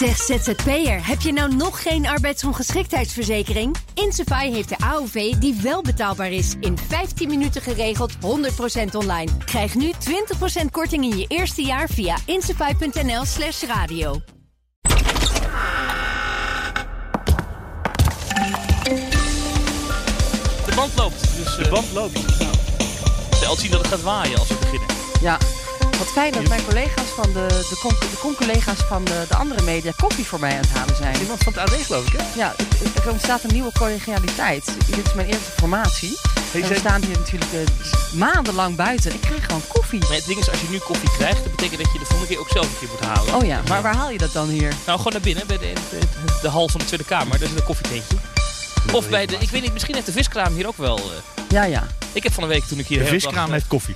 Zeg ZZP'er, heb je nou nog geen arbeidsongeschiktheidsverzekering? Insafai heeft de AOV die wel betaalbaar is. In 15 minuten geregeld, 100% online. Krijg nu 20% korting in je eerste jaar via insafai.nl slash radio. De band loopt. Dus, De band loopt. Stel zien dat het gaat waaien als we beginnen. Ja, wat fijn dat mijn collega's van de, de, con- de con-collega's van de, de andere media koffie voor mij aan het halen zijn. Iemand van het AD geloof ik, hè? Ja, er ontstaat een nieuwe collegialiteit. Dit is mijn eerste formatie. Hey, en we staan hier natuurlijk eh, maandenlang buiten. Ik krijg gewoon koffie. Maar het ding is, als je nu koffie krijgt, dat betekent dat je de volgende keer ook zelf een keer moet halen. Oh ja, maar waar haal je dat dan hier? Nou, gewoon naar binnen, bij de, de, de hal van de Tweede Kamer. Daar zit een koffietentje. Of bij de, ik weet niet, misschien heeft de viskraam hier ook wel... eh, Ja, ja. ik heb van de week toen ik hier De viskraam heeft koffie.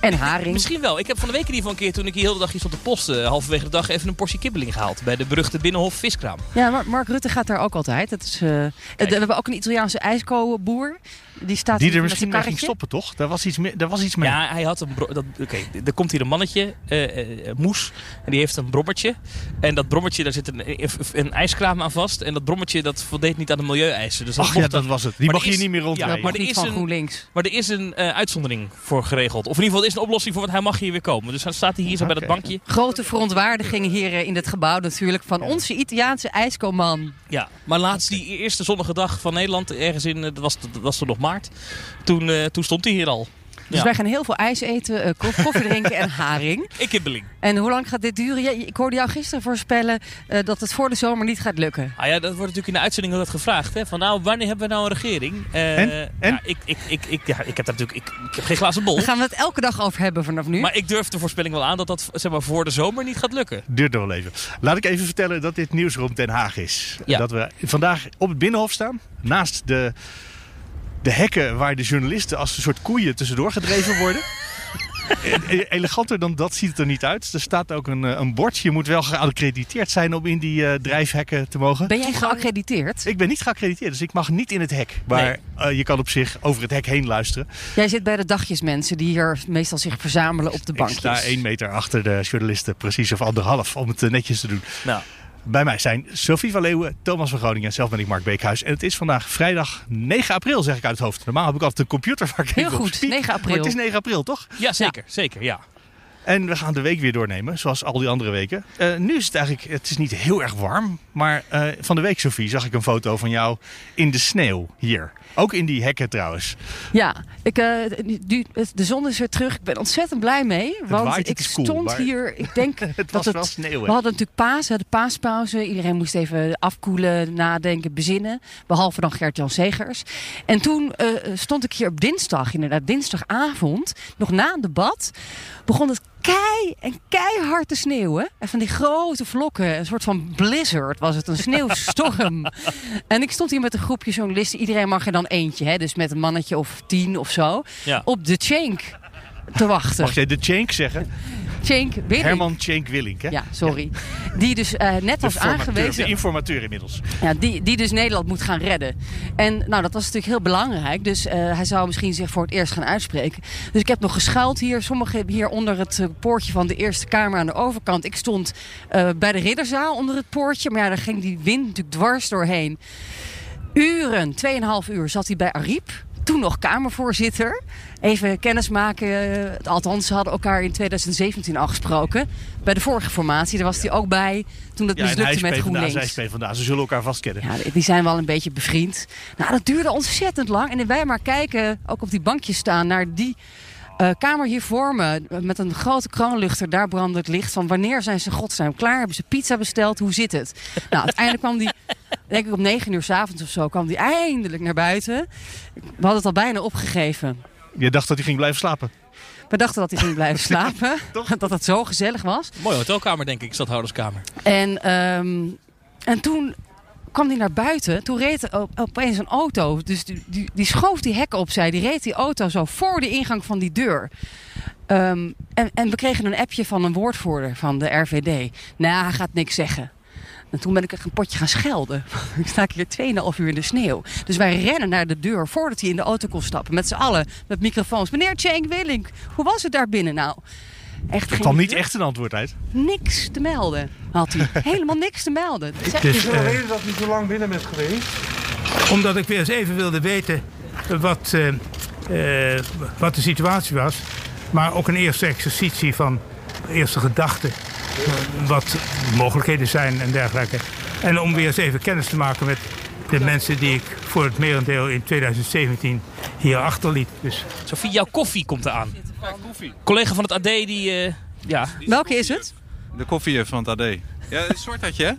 En haring. Misschien wel. Ik heb van de week in ieder geval een keer toen ik hier heel de dag hier stond te posten, halverwege de dag even een portie kibbeling gehaald. Bij de beruchte Binnenhof viskraam. Ja, maar Mark Rutte gaat daar ook altijd. Dat is, eh, we hebben ook een Italiaanse ijskoboer. Die staat Die er misschien mee ging stoppen, toch? Daar was iets, mee, daar was iets mee. Ja, hij had een... bro- dat- Oké, er komt hier een mannetje, eh, eh, Moes. En die heeft een brommertje. En dat brommertje, daar zit een, een ijskraam aan vast. En dat brommertje, dat voldeed niet aan de milieueisen. Dus dat Ach ja, dat dan- was het. Die Maar mag er hier niet meer ja, rondrijden. maar er is van een-. Maar er is een eh, uitzondering voor geregeld. Of in ieder geval, er is een oplossing voor, want hij mag hier weer komen. Dus dan staat hij hier zo bij dat bankje. Grote verontwaardiging hier eh, in het gebouw natuurlijk van onze Italiaanse ijskoman. Ja, maar laatst die eerste zonnige dag van Nederland, ergens in, eh, dat was, dat was toen nog maart. Toen, eh, toen stond hij hier al. Dus Ja. wij gaan heel veel ijs eten, eh, koff- koffie drinken en haring. Ik kibbeling. En hoe lang gaat dit duren? Ja, ik hoorde jou gisteren voorspellen eh, dat het voor de zomer niet gaat lukken. Ah ja, dat wordt natuurlijk in de uitzending altijd gevraagd. Hè? Van nou, wanneer hebben we nou een regering? Eh, En? En? Ja, ik, ik, ik, ik, ja, ik heb daar natuurlijk ik, ik heb geen glazen bol. Daar gaan we het elke dag over hebben vanaf nu. Maar ik durf de voorspelling wel aan dat dat zeg maar, voor de zomer niet gaat lukken. Duurt nog wel even. Laat ik even vertellen dat dit Nieuwsroom Den Haag is. Ja. Dat we vandaag op het Binnenhof staan. Naast de, de hekken waar de journalisten als een soort koeien tussendoor gedreven worden. E- Eleganter dan dat ziet het er niet uit. Er staat ook een, eh, een bord. Je moet wel geaccrediteerd zijn om in die eh, drijfhekken te mogen. ben jij geaccrediteerd? Ik ben niet geaccrediteerd, dus ik mag niet in het hek. Maar eh, je kan op zich over het hek heen luisteren. Jij zit bij de dagjesmensen die hier meestal zich verzamelen op de Ik bankjes. sta één meter achter de journalisten, precies of anderhalf, om het netjes te doen. Nou, Bij mij zijn Sophie van Leeuwen, Thomas van Groningen en zelf ben ik Mark Beekhuis. En het is vandaag vrijdag 9 april, zeg ik uit het hoofd. Normaal heb ik altijd een computer waar ik Heel even op goed, spiek. 9 april. Maar het is 9 april, toch? ja, zeker. Zeker, ja. En we gaan de week weer doornemen, zoals al die andere weken. Eh, nu is het eigenlijk, het is niet heel erg warm. Maar eh, van de week, Sophie, zag ik een foto van jou in de sneeuw hier. Ook in die hekken trouwens. Ja, ik, eh, nu- de zon is weer terug. Ik ben ontzettend blij mee. Want waait, het ik stond hier, ik denk Het dat was het... wel sneeuw, hè? We hadden natuurlijk paas, de paaspauze. Iedereen moest even afkoelen, nadenken, bezinnen. Behalve dan Gert-Jan Segers. En toen eh, stond ik hier op dinsdag, inderdaad dinsdagavond, nog na een debat, begon het kei en keihard te sneeuwen. En van die grote vlokken, een soort van blizzard was het, een sneeuwstorm. en ik stond hier met een groepje journalisten. Iedereen mag er dan eentje, hè, dus met een mannetje of tien of zo, Ja. op de Cenk te wachten. Mag jij de Cenk zeggen? Cenk Willink. Herman Cenk Willink, hè? Ja, sorry. Die dus eh, net was aangewezen. de informateur inmiddels. Ja, die, die dus Nederland moet gaan redden. En nou, dat was natuurlijk heel belangrijk. Dus eh, hij zou misschien zich voor het eerst gaan uitspreken. Dus ik heb nog geschuild hier. Sommigen hebben hier onder het eh, poortje van de Eerste Kamer aan de overkant. Ik stond bij de ridderzaal onder het poortje. Maar ja, daar ging die wind natuurlijk dwars doorheen. Uren, 2,5 uur zat hij bij Ariep. Toen nog Kamervoorzitter. Even kennismaken. Althans, ze hadden elkaar in 2017 al gesproken. Bij de vorige formatie. Daar was hij ook bij toen Ja, hij mislukte is met GroenLinks. zij is PvdA. Ze zullen elkaar vast kennen. Ja, die zijn wel een beetje bevriend. Nou, dat duurde ontzettend lang. En wij maar kijken, ook op die bankjes staan, naar die eh, kamer hier voor me. Met een grote kroonluchter, daar brandde het licht. Van wanneer zijn ze godsnaam klaar? Hebben ze pizza besteld? Hoe zit het? Nou, uiteindelijk kwam die, denk ik om negen uur s'avonds of zo, kwam die eindelijk naar buiten. We hadden het al bijna opgegeven. Je dacht dat hij ging blijven slapen. We dachten dat hij ging blijven slapen. dat het zo gezellig was. Mooie hotelkamer, denk ik, stadhouderskamer. En, ehm, en toen kwam hij naar buiten. Toen reed op- opeens een auto. Dus die, die, die schoof die hekken opzij. Die reed die auto zo voor de ingang van die deur. Ehm, en, en we kregen een appje van een woordvoerder van de RVD. Nou, hij gaat niks zeggen. En toen ben ik echt een potje gaan schelden. ik sta hier 2,5 uur in de sneeuw. Dus wij rennen naar de deur voordat hij in de auto kon stappen. Met z'n allen, met microfoons. Meneer Cenk Willink, hoe was het daar binnen nou? Echt Er kwam niet echt een antwoord uit. niks te melden. Had hij. Helemaal niks te melden. Zeg, Is er een eh, reden dat u zo lang binnen bent geweest? omdat ik weer eens even wilde weten wat, eh, eh, wat de situatie was. Maar ook een eerste exercitie van eerste gedachten. Wat de mogelijkheden zijn en dergelijke. En om weer eens even kennis te maken met de mensen die ik voor het merendeel in 2017 hier achterliet. Dus Sophie, jouw koffie komt eraan. Collega van het AD die... eh, ja, welke is het? De koffie van het AD. Ja, een soort had je, hè?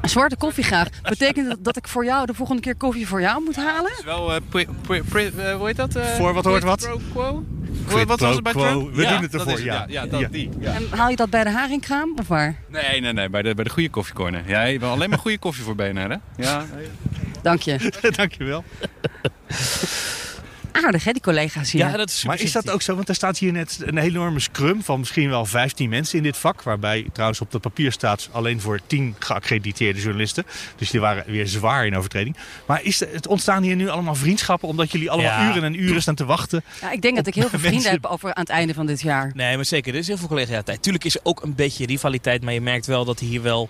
Een zwarte koffie graag. Betekent dat dat ik voor jou de volgende keer koffie voor jou moet halen? is wel, eh, pri- pri- pri- eh, hoe heet dat? Voor wat hoort wat? Pro quo? Quid wat was het bij quo. Trump? We Ja, doen het dat ervoor, is ja. Ja, dat, Ja. die. Ja. En haal je dat bij de haringkraam of waar? Nee, nee, nee, bij de, bij de goede koffiecorner. Ja, je wil alleen maar goede koffie voor BNR, hè? Ja. Dank je. Dankjewel. Aardig hè, die collega's hier. ja, dat is super Maar is dat ook zo? Want er staat hier net een enorme scrum van misschien wel 15 mensen in dit vak. Waarbij trouwens op het papier staat alleen voor 10 geaccrediteerde journalisten. Dus die waren weer zwaar in overtreding. Maar is het ontstaan hier nu allemaal vriendschappen omdat jullie allemaal Ja. uren en uren staan te wachten? Ja, ik denk dat ik heel veel vrienden Mensen- heb over aan het einde van dit jaar. Nee, maar zeker. Er is heel veel collegialiteit. Tuurlijk is er ook een beetje rivaliteit, maar je merkt wel dat hier wel,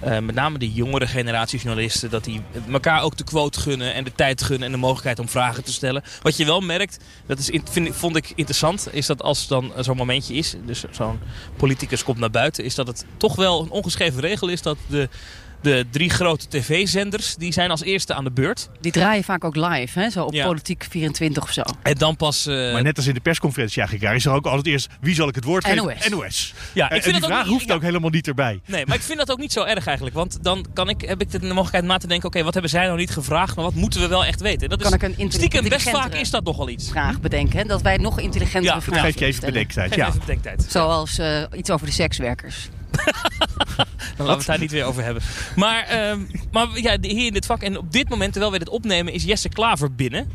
eh, met name de jongere generatie journalisten, dat die elkaar ook de quote gunnen en de tijd gunnen en de mogelijkheid om vragen te stellen. Wat je wel merkt, dat is, in- vind, vond ik interessant, is dat als dan zo'n momentje is, dus zo'n politicus komt naar buiten, is dat het toch wel een ongeschreven regel is dat de, de drie grote tv-zenders, die zijn als eerste aan de beurt. Die draaien vaak ook live, hè? zo op Ja. Politiek 24 of zo. En dan pas... eh, Maar net als in de persconferentie eigenlijk, is er ook altijd eerst wie zal ik het woord geven? NOS. NOS. ja, En, ik en vind die dat vraag ook, niet- hoeft ja. ook helemaal niet erbij. Nee, maar ik vind dat ook niet zo erg eigenlijk. Want dan kan ik, heb ik de mogelijkheid om na te denken... oké, wat hebben zij nou niet gevraagd, maar wat moeten we wel echt weten? En Dat Kan is, ik een stiekem best intelligentere vaak is dat nogal iets. Vraag bedenken, hè? dat wij nog intelligentere Ja, vragen geef je even bedenktijd. Ja. even bedenktijd. Zoals eh, iets over de sekswerkers. Dan laten we het daar niet weer over hebben. Maar, ehm, maar ja, hier in dit vak, en op dit moment, terwijl we dit opnemen, is Jesse Klaver binnen.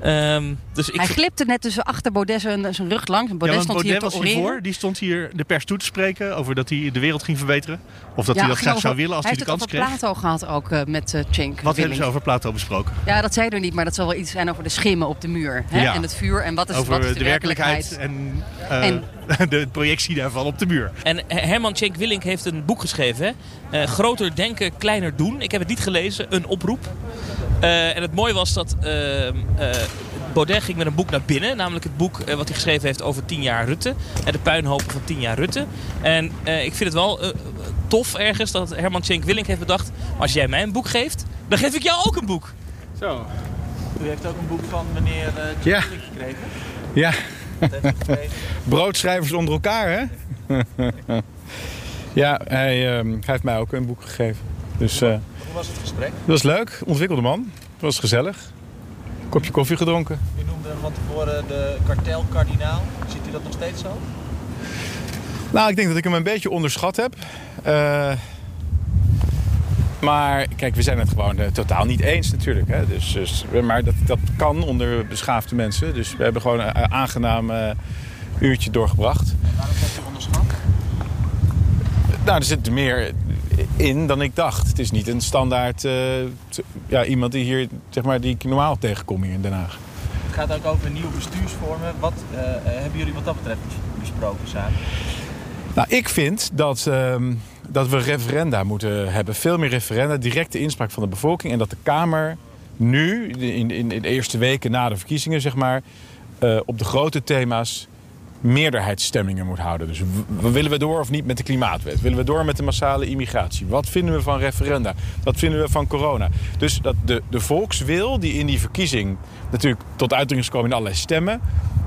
Ehm, dus ik Hij glipte net tussen achter Baudet zijn, zijn rug langs. Ja, Baudet want stond Baudet hier was te hiervoor. Die stond hier de pers toe te spreken over dat hij de wereld ging verbeteren. Of dat Ja, hij dat graag over- zou willen als hij, hij de heeft kans het kreeg. over Plato gehad ook eh, met uh, Cenk Wat hebben ze over Plato besproken? Ja, dat zei er niet, maar dat zal wel iets zijn over de schimmen op de muur. Hè? Ja. En het vuur en wat is, over wat is de, werkelijkheid, en, eh, de projectie daarvan op de muur. En Herman Cenk Willink heeft een boek geschreven. Hè? Eh, groter denken, kleiner doen. Ik heb het niet gelezen. Een oproep. Eh, en het mooie was dat eh, eh, Baudet ging met een boek naar binnen. Namelijk het boek wat hij geschreven heeft over 10 jaar Rutte. En de puinhopen van 10 jaar Rutte. En eh, ik vind het wel tof ergens dat Herman Cenk Willink heeft bedacht... als jij mij een boek geeft, dan geef ik jou ook een boek. Zo. U heeft ook een boek van meneer uh, Ja. gekregen. Ja, Broodschrijvers onder elkaar, hè? ja, hij, hij heeft mij ook een boek gegeven. Dus eh, Hoe was het gesprek? dat was leuk, ontwikkelde man. Het was gezellig. Kopje koffie gedronken. U noemde hem van tevoren de kartelkardinaal. Ziet u dat nog steeds zo? Nou, ik denk dat ik hem een beetje onderschat heb. Eh, maar kijk, we zijn het gewoon eh, totaal niet eens natuurlijk. Hè? Dus, dus, maar dat, dat kan onder beschaafde mensen. Dus we hebben gewoon een aangenaam eh, uurtje doorgebracht. Waarom heeft u onderschat? Nou, er zit er meer in dan ik dacht. Het is niet een standaard eh, ja, iemand die hier, zeg maar, die ik normaal tegenkom hier in Den Haag. Het gaat ook over nieuwe bestuursvormen. Wat eh, eh, hebben jullie wat dat betreft besproken samen? Nou, ik vind dat, ehm, dat we referenda moeten hebben. Veel meer referenda, directe inspraak van de bevolking. En dat de Kamer nu, in, in, in de eerste weken na de verkiezingen, zeg maar, eh, op de grote thema's meerderheidsstemmingen moet houden. Dus willen we door of niet met de klimaatwet? Willen we door met de massale immigratie? Wat vinden we van referenda? Wat vinden we van corona? Dus dat de, de volkswil die in die verkiezing natuurlijk tot uitdrukking is gekomen in allerlei stemmen,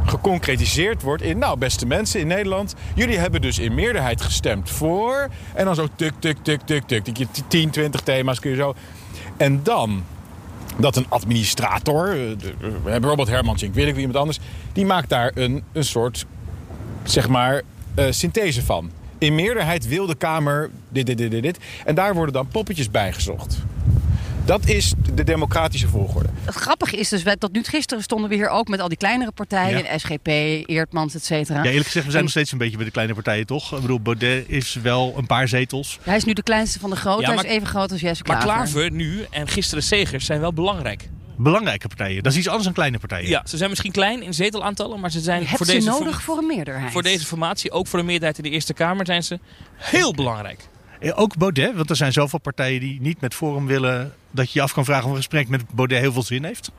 geconcretiseerd wordt in, nou beste mensen in Nederland, jullie hebben dus in meerderheid gestemd voor. En dan zo tuk, tuk, tuk, tuk, tuk. tuk. 10, 20 thema's kun je zo. En dan dat een administrator, eh, eh, bijvoorbeeld Herman Zink, weet ik wie iemand anders, die maakt daar een, een soort, zeg maar, eh, synthese van. In meerderheid wil de Kamer dit, dit, dit, dit, dit. En daar worden dan poppetjes bijgezocht. Dat is de democratische volgorde. Het grappige is dus, tot nu gisteren stonden we hier ook met al die kleinere partijen. Ja. SGP, Eertmans, et cetera. Ja, eerlijk gezegd, we zijn nog steeds een beetje bij de kleine partijen, toch? Ik bedoel, Baudet is wel een paar zetels. Hij is nu de kleinste van de grote. Ja, hij maar- is even groot als Jesse Maar Klaver. Klaver nu en gisteren Segers zijn wel belangrijk. belangrijke partijen. Dat is iets anders dan kleine partijen. Ja, ze zijn misschien klein in zetelaantallen, maar ze zijn voor ze deze, nodig voor een meerderheid. voor deze formatie, ook voor de meerderheid in de Eerste Kamer, zijn ze heel belangrijk. Eh, Ook Baudet, want er zijn zoveel partijen die niet met Forum willen... dat je je af kan vragen of een gesprek met Baudet heel veel zin heeft.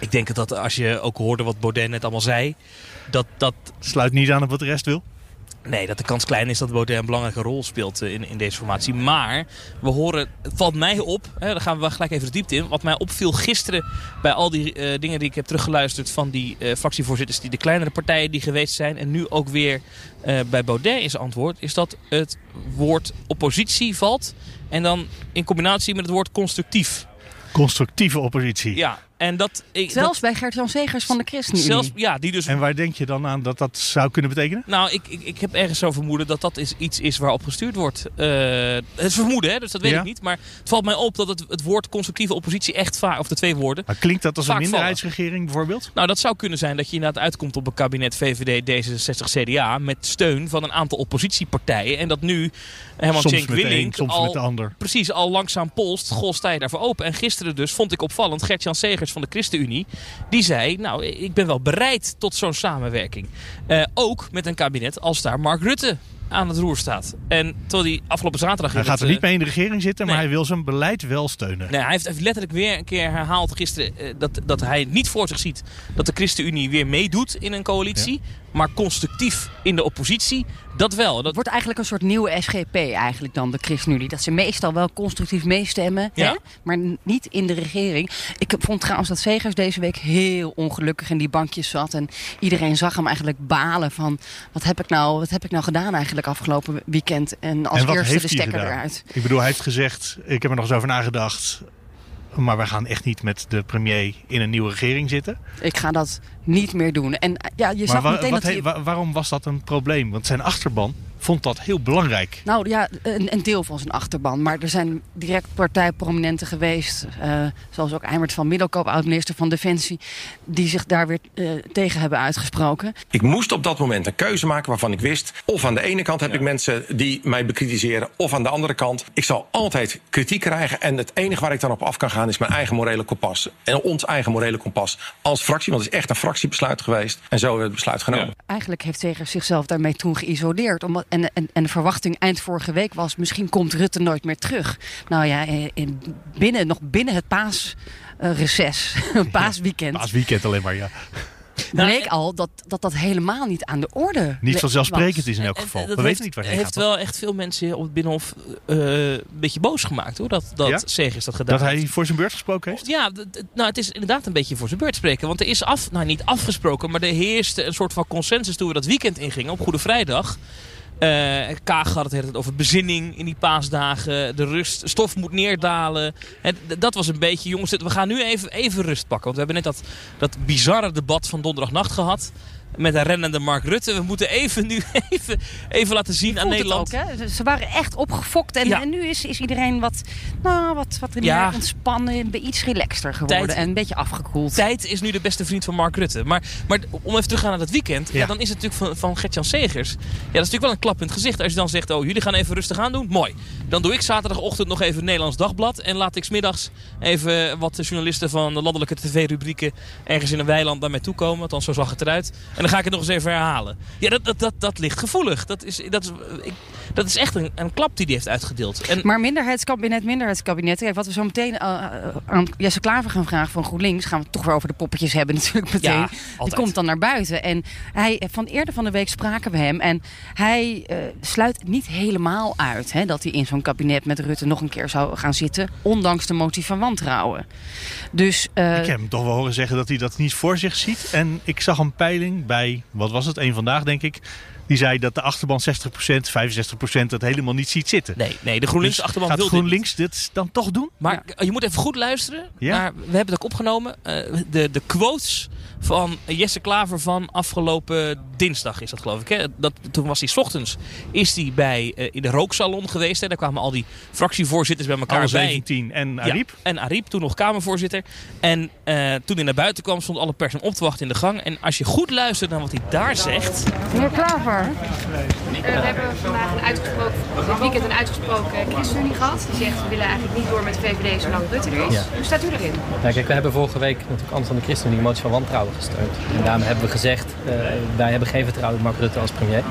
Ik denk dat als je ook hoorde wat Baudet net allemaal zei, dat, dat, Sluit niet aan op wat de rest wil. Nee, dat de kans klein is dat Baudet een belangrijke rol speelt eh, in, in deze formatie. Maar we horen, het valt mij op, hè, daar gaan we gelijk even de diepte in. Wat mij opviel gisteren bij al die eh, dingen die ik heb teruggeluisterd van die eh, fractievoorzitters, die de kleinere partijen die geweest zijn. En nu ook weer bij Baudet is antwoord, is dat het woord oppositie valt. En dan in combinatie met het woord constructief. Constructieve oppositie. Ja, en dat... Ik, Zelfs bij Gert-Jan Segers van de dat, ChristenUnie. zelfs, ja, die dus En waar denk je dan aan dat dat zou kunnen betekenen? Nou, ik, ik, ik heb ergens zo vermoeden dat dat is iets is waarop gestuurd wordt. Eh, het is vermoeden, hè, dus dat weet Ja. ik niet. Maar het valt mij op dat het, het woord constructieve oppositie echt vaak, of de twee woorden. Maar klinkt dat als een minderheidsregering bijvoorbeeld? Nou, dat zou kunnen zijn dat je inderdaad uitkomt op een kabinet VVD, D66, CDA. met steun van een aantal oppositiepartijen. En dat nu Herman een, Willink soms al met de ander. precies al langzaam polst. Goh, sta je daarvoor open? En gisteren dus vond ik opvallend Gert-Jan Van de ChristenUnie. Die zei, nou, ik ben wel bereid tot zo'n samenwerking. Eh, ook met een kabinet als daar Mark Rutte aan het roer staat. En terwijl hij afgelopen zaterdag... Hij gaat er niet mee in de regering zitten, maar hij wil zijn beleid wel steunen. Nee, hij heeft heeft letterlijk weer een keer herhaald gisteren eh, dat, dat hij niet voor zich ziet dat de ChristenUnie weer meedoet in een coalitie. Maar constructief in de oppositie, dat wel. Dat, Het wordt eigenlijk een soort nieuwe SGP eigenlijk dan, de ChristenUnie. Dat ze meestal wel constructief meestemmen, Ja. hè? maar niet in de regering. Ik vond trouwens dat Segers deze week heel ongelukkig in die bankjes zat. En iedereen zag hem eigenlijk balen van... wat heb ik nou, wat heb ik nou gedaan eigenlijk afgelopen weekend? En als en wat eerste heeft de stekker eruit. Ik bedoel, hij heeft gezegd, ik heb er nog eens over nagedacht... maar we gaan echt niet met de premier in een nieuwe regering zitten. Ik ga dat niet meer doen. En ja, je maar zag meteen dat he- waarom was dat een probleem? Want zijn achterban vond dat heel belangrijk. Nou ja, een, een deel van zijn achterban. Maar er zijn direct partijprominenten geweest. eh, zoals ook Eimert van Middelkoop, oud-minister van Defensie. Die zich daar weer eh, tegen hebben uitgesproken. Ik moest op dat moment een keuze maken waarvan ik wist... of aan de ene kant heb ik mensen die mij bekritiseren... of aan de andere kant, ik zal altijd kritiek krijgen... en het enige waar ik dan op af kan gaan is mijn eigen morele kompas. En ons eigen morele kompas als fractie. Want het is echt een fractiebesluit geweest. En zo hebben we het besluit genomen. Eigenlijk heeft Segers zichzelf daarmee toen geïsoleerd. Omdat, en, en, en de verwachting eind vorige week was... misschien komt Rutte nooit meer terug. Nou ja, eh, in, binnen, nog binnen het paasreces, paasweekend... Paasweekend alleen maar, ja. bleek al dat, dat dat helemaal niet aan de orde Niet was. vanzelfsprekend is in elk geval. en We weten heeft, niet waar hij heeft gaat. wel echt veel mensen op het Binnenhof eh, een beetje boos gemaakt hoor. Dat, dat Ja? Segers dat gedaan Dat hij voor zijn beurt gesproken heeft? Ja, nou, het is inderdaad een beetje voor zijn beurt spreken. Want er is af, nou niet afgesproken, maar er heerste een soort van consensus toen we dat weekend ingingen op Goede Vrijdag. Eh Kaag had het over bezinning in die paasdagen. De rust, stof moet neerdalen. Dat was een beetje, jongens, we gaan nu even, even rust pakken. Want we hebben net dat, dat bizarre debat van donderdagnacht gehad. Met een rennende Mark Rutte. We moeten even nu even, even laten zien aan Nederland. ook, hè? Ze waren echt opgefokt. En, Ja. en nu is, is iedereen wat, nou, wat, wat meer Ja. ontspannen, iets relaxter geworden. Tijd- En een beetje afgekoeld. Tijd is nu de beste vriend van Mark Rutte. Maar, maar om even terug te gaan naar dat weekend. Ja. Ja. dan is het natuurlijk van, van Gert-Jan Segers. Ja, dat is natuurlijk wel een klap in het gezicht. Als je dan zegt, oh, jullie gaan even rustig aan doen. Mooi. Dan doe ik zaterdagochtend nog even Nederlands Dagblad. En laat ik smiddags even wat journalisten van de landelijke tv-rubrieken... ergens in een weiland naar mij toe komen. Althans, zo zag het eruit. En dan ga ik het nog eens even herhalen. Ja, dat, dat, dat, dat ligt gevoelig. Dat is, dat is, ik, dat is echt een, een klap die hij heeft uitgedeeld. En, Maar minderheidskabinet, minderheidskabinet. Kijk, wat we zo meteen eh, eh, aan Jesse Klaver gaan vragen van GroenLinks... gaan we het toch weer over de poppetjes hebben natuurlijk meteen. Ja, Die komt dan naar buiten. En hij, van eerder van de week spraken we hem. En hij eh, sluit niet helemaal uit hè, dat hij in zo'n kabinet met Rutte nog een keer zou gaan zitten. Ondanks de motie van wantrouwen. Dus eh, Ik heb hem toch wel horen zeggen dat hij dat niet voor zich ziet. En ik zag een peiling bij, wat was het, één vandaag denk ik. Die zei dat de achterban 60%, 65% het helemaal niet ziet zitten. nee, nee, de GroenLinks Dus achterban gaat wil dit niet. GroenLinks dit dan toch doen? Maar je moet even goed luisteren. Ja. Maar we hebben het ook opgenomen. Eh, de, de quotes van Jesse Klaver van afgelopen dinsdag is dat geloof ik. Hè? Dat, toen was hij 's ochtends is hij bij, eh, in de rooksalon geweest. Hè? Daar kwamen al die fractievoorzitters bij elkaar Alle bij. 17 en Ja, Ariep. en Ariep, toen nog Kamervoorzitter. En eh, toen hij naar buiten kwam, stond alle pers hem op te wachten in de gang. En als je goed luistert naar wat hij daar zegt. Meneer Klaver, Eh, we hebben vandaag een uitgesproken, dit weekend een uitgesproken ChristenUnie gehad. Die zegt we willen eigenlijk niet door met de VVD zolang Rutte er is. Ja. Hoe staat u erin? Nou, kijk, we hebben vorige week natuurlijk anders dan de ChristenUnie een motie van wantrouwen gesteund. En daarom hebben we gezegd, eh, wij hebben geen vertrouwen in Mark Rutte als premier.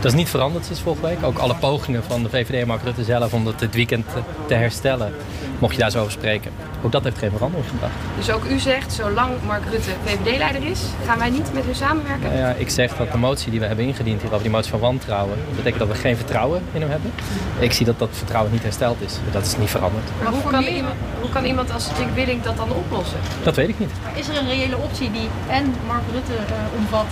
Dat is niet veranderd sinds vorige week. Ook alle pogingen van de VVD en Mark Rutte zelf om dat dit weekend te herstellen, mocht je daar zo over spreken. Ook dat heeft geen verandering gebracht. Dus ook u zegt, zolang Mark Rutte VVD-leider is, gaan wij niet met u samenwerken? Nou ja, ik zeg dat de motie die we hebben ingediend hier over die motie van wantrouwen, dat betekent dat we geen vertrouwen in hem hebben. Ik zie dat dat vertrouwen niet hersteld is. Dat is niet veranderd. Maar hoe kan, iemand, hoe kan iemand als Dick Willink dat dan oplossen? Dat weet ik niet. Is er een reële optie die en Mark Rutte eh, omvat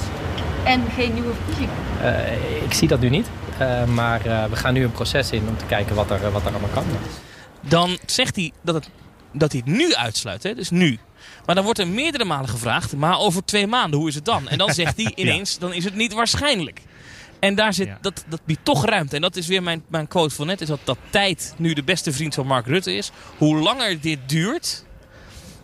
en geen nieuwe verkiezingen? Eh, ik zie dat nu niet. Eh, maar eh, we gaan nu een proces in om te kijken wat er, wat er allemaal kan. Dan zegt hij dat, het, dat hij het nu uitsluit. Hè? Dus nu. Maar dan wordt er meerdere malen gevraagd, maar over twee maanden, hoe is het dan? En dan zegt hij ineens, dan is het niet waarschijnlijk. En daar zit, dat, dat biedt toch ruimte. En dat is weer mijn, mijn quote van net, is dat, dat tijd nu de beste vriend van Mark Rutte is. Hoe langer dit duurt,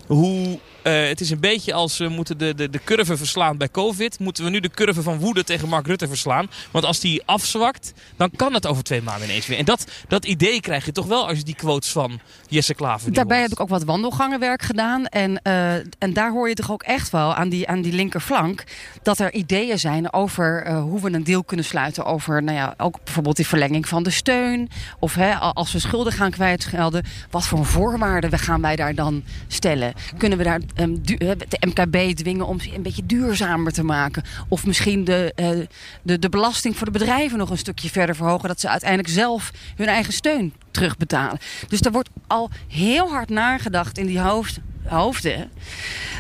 hoe... eh, het is een beetje als we moeten de, de, de curve verslaan bij COVID. Moeten we nu de curve van woede tegen Mark Rutte verslaan. Want als die afzwakt, dan kan het over twee maanden ineens weer. En dat, dat idee krijg je toch wel als je die quotes van Jesse Klaver Daarbij heb ik ook wat wandelgangenwerk gedaan. En, eh, en daar hoor je toch ook echt wel aan die, aan die linkerflank... dat er ideeën zijn over eh, hoe we een deal kunnen sluiten... over nou ja, ook bijvoorbeeld die verlenging van de steun. Of hè, als we schulden gaan kwijtschelden... wat voor voorwaarden we gaan wij daar dan stellen? Kunnen we daar ehm, eh, de MKB dwingen om een beetje duurzamer te maken? Of misschien de, eh, de, de belasting voor de bedrijven nog een stukje verder verhogen... dat ze uiteindelijk zelf hun eigen steun terugbetalen. Dus er wordt al heel hard nagedacht in die hoofd, hoofden.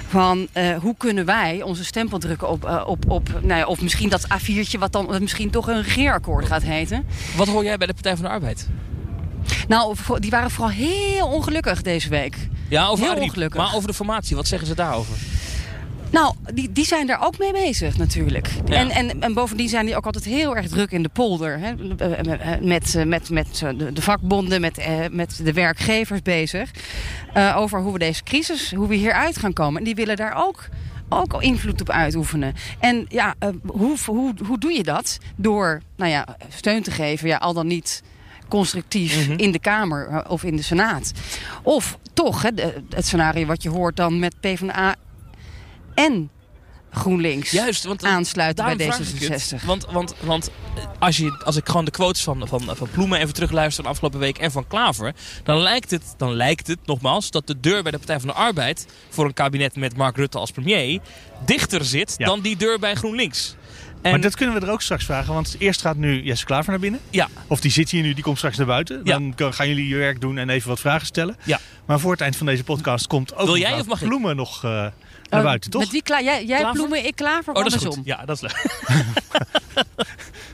Van eh, hoe kunnen wij onze stempel drukken op, op, op nou ja, of misschien dat A4'tje wat dan misschien toch een regeerakkoord gaat heten. Wat hoor jij bij de Partij van de Arbeid? Nou, die waren vooral heel ongelukkig deze week. Ja, over heel ongelukkig. Maar over de formatie, wat zeggen ze daarover? Nou, die, die zijn daar ook mee bezig natuurlijk. Ja. En, en, en bovendien zijn die ook altijd heel erg druk in de polder. Hè? Eh, Met, eh, met, met eh, de, de vakbonden, met, eh, met de werkgevers bezig. eh, over hoe we deze crisis, hoe we hieruit gaan komen. En die willen daar ook, ook invloed op uitoefenen. En ja, eh, hoe, hoe, hoe doe je dat? Door nou ja, steun te geven, ja, al dan niet constructief in de Kamer eh, of in de Senaat. Of toch, hè, het scenario wat je hoort dan met PvdA en GroenLinks Juist, want aansluiten bij Daarom vraag ik het. D66. Want, want, want eh, als, je, als ik gewoon de quotes van, van, van Ploemen even terugluister van afgelopen week en van Klaver, dan lijkt, het, dan lijkt het, nogmaals, dat de deur bij de Partij van de Arbeid voor een kabinet met Mark Rutte als premier dichter zit dan die deur bij GroenLinks. En, Maar dat kunnen we er ook straks vragen, want eerst gaat nu Jesse Klaver naar binnen. Ja. Of die zit hier nu, die komt straks naar buiten. Dan kan- gaan jullie je werk doen en even wat vragen stellen. Ja. Maar voor het eind van deze podcast komt ook Wil jij of mag ik? Ploemen nog eh, naar Oh, buiten, toch? Met wie kla jij jij ploemen, ik klaver, Oh, dat is andersom. goed. Ja, dat is leuk.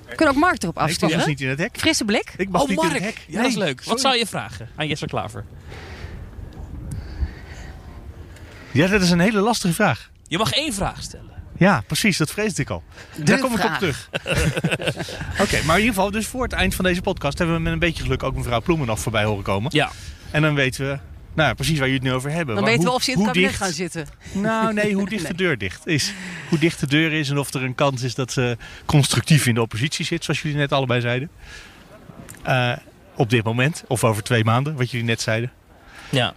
We kunnen ook Mark erop Nee, ik afstappen. was niet in het hek. Frisse blik. Ik mag Oh, niet in Mark. het hek. Ja, dat is leuk. Wat zou je vragen aan Jesse Klaver? Ja, dat is een hele lastige vraag. Je mag één vraag stellen. Ja, precies, dat vreesde ik al. Daar kom vraag. ik op terug. Oké, maar in ieder geval, dus voor het eind van deze podcast hebben we met een beetje geluk ook mevrouw Ploemen nog voorbij horen komen. Ja. En dan weten we, nou ja, precies waar jullie het nu over hebben. Dan Maar weten we hoe- of ze in het kabinet dicht- gaan zitten. Nou, nee, hoe dicht de deur dicht is. Hoe dicht de deur is en of er een kans is dat ze constructief in de oppositie zit, zoals jullie net allebei zeiden. Eh, op dit moment, of over twee maanden, wat jullie net zeiden. Ja.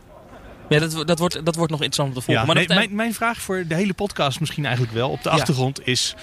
Ja, dat, dat, wordt, dat wordt nog interessant om te volgen. Ja, maar nee, mijn, mijn vraag voor de hele podcast misschien eigenlijk wel op de achtergrond is...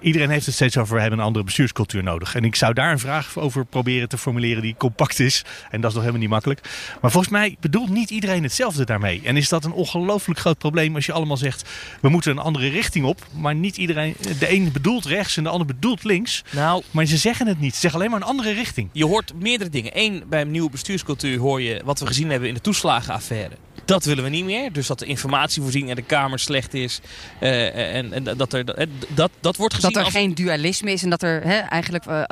Iedereen heeft het steeds over we hebben een andere bestuurscultuur nodig. En ik zou daar een vraag over proberen te formuleren die compact is. En dat is nog helemaal niet makkelijk. Maar volgens mij bedoelt niet iedereen hetzelfde daarmee. En is dat een ongelooflijk groot probleem als je allemaal zegt... we moeten een andere richting op. Maar niet iedereen... De een bedoelt rechts en de ander bedoelt links. Nou, Maar ze zeggen het niet. Ze zeggen alleen maar een andere richting. Je hoort meerdere dingen. Eén, bij een nieuwe bestuurscultuur hoor je wat we gezien hebben in de toeslagenaffaire. Dat willen we niet meer. Dus dat de informatievoorziening in de Kamer slecht is. eh, en, en dat, er, eh, dat, dat wordt gezien Dat er als... geen dualisme is en dat er hè, eigenlijk eh,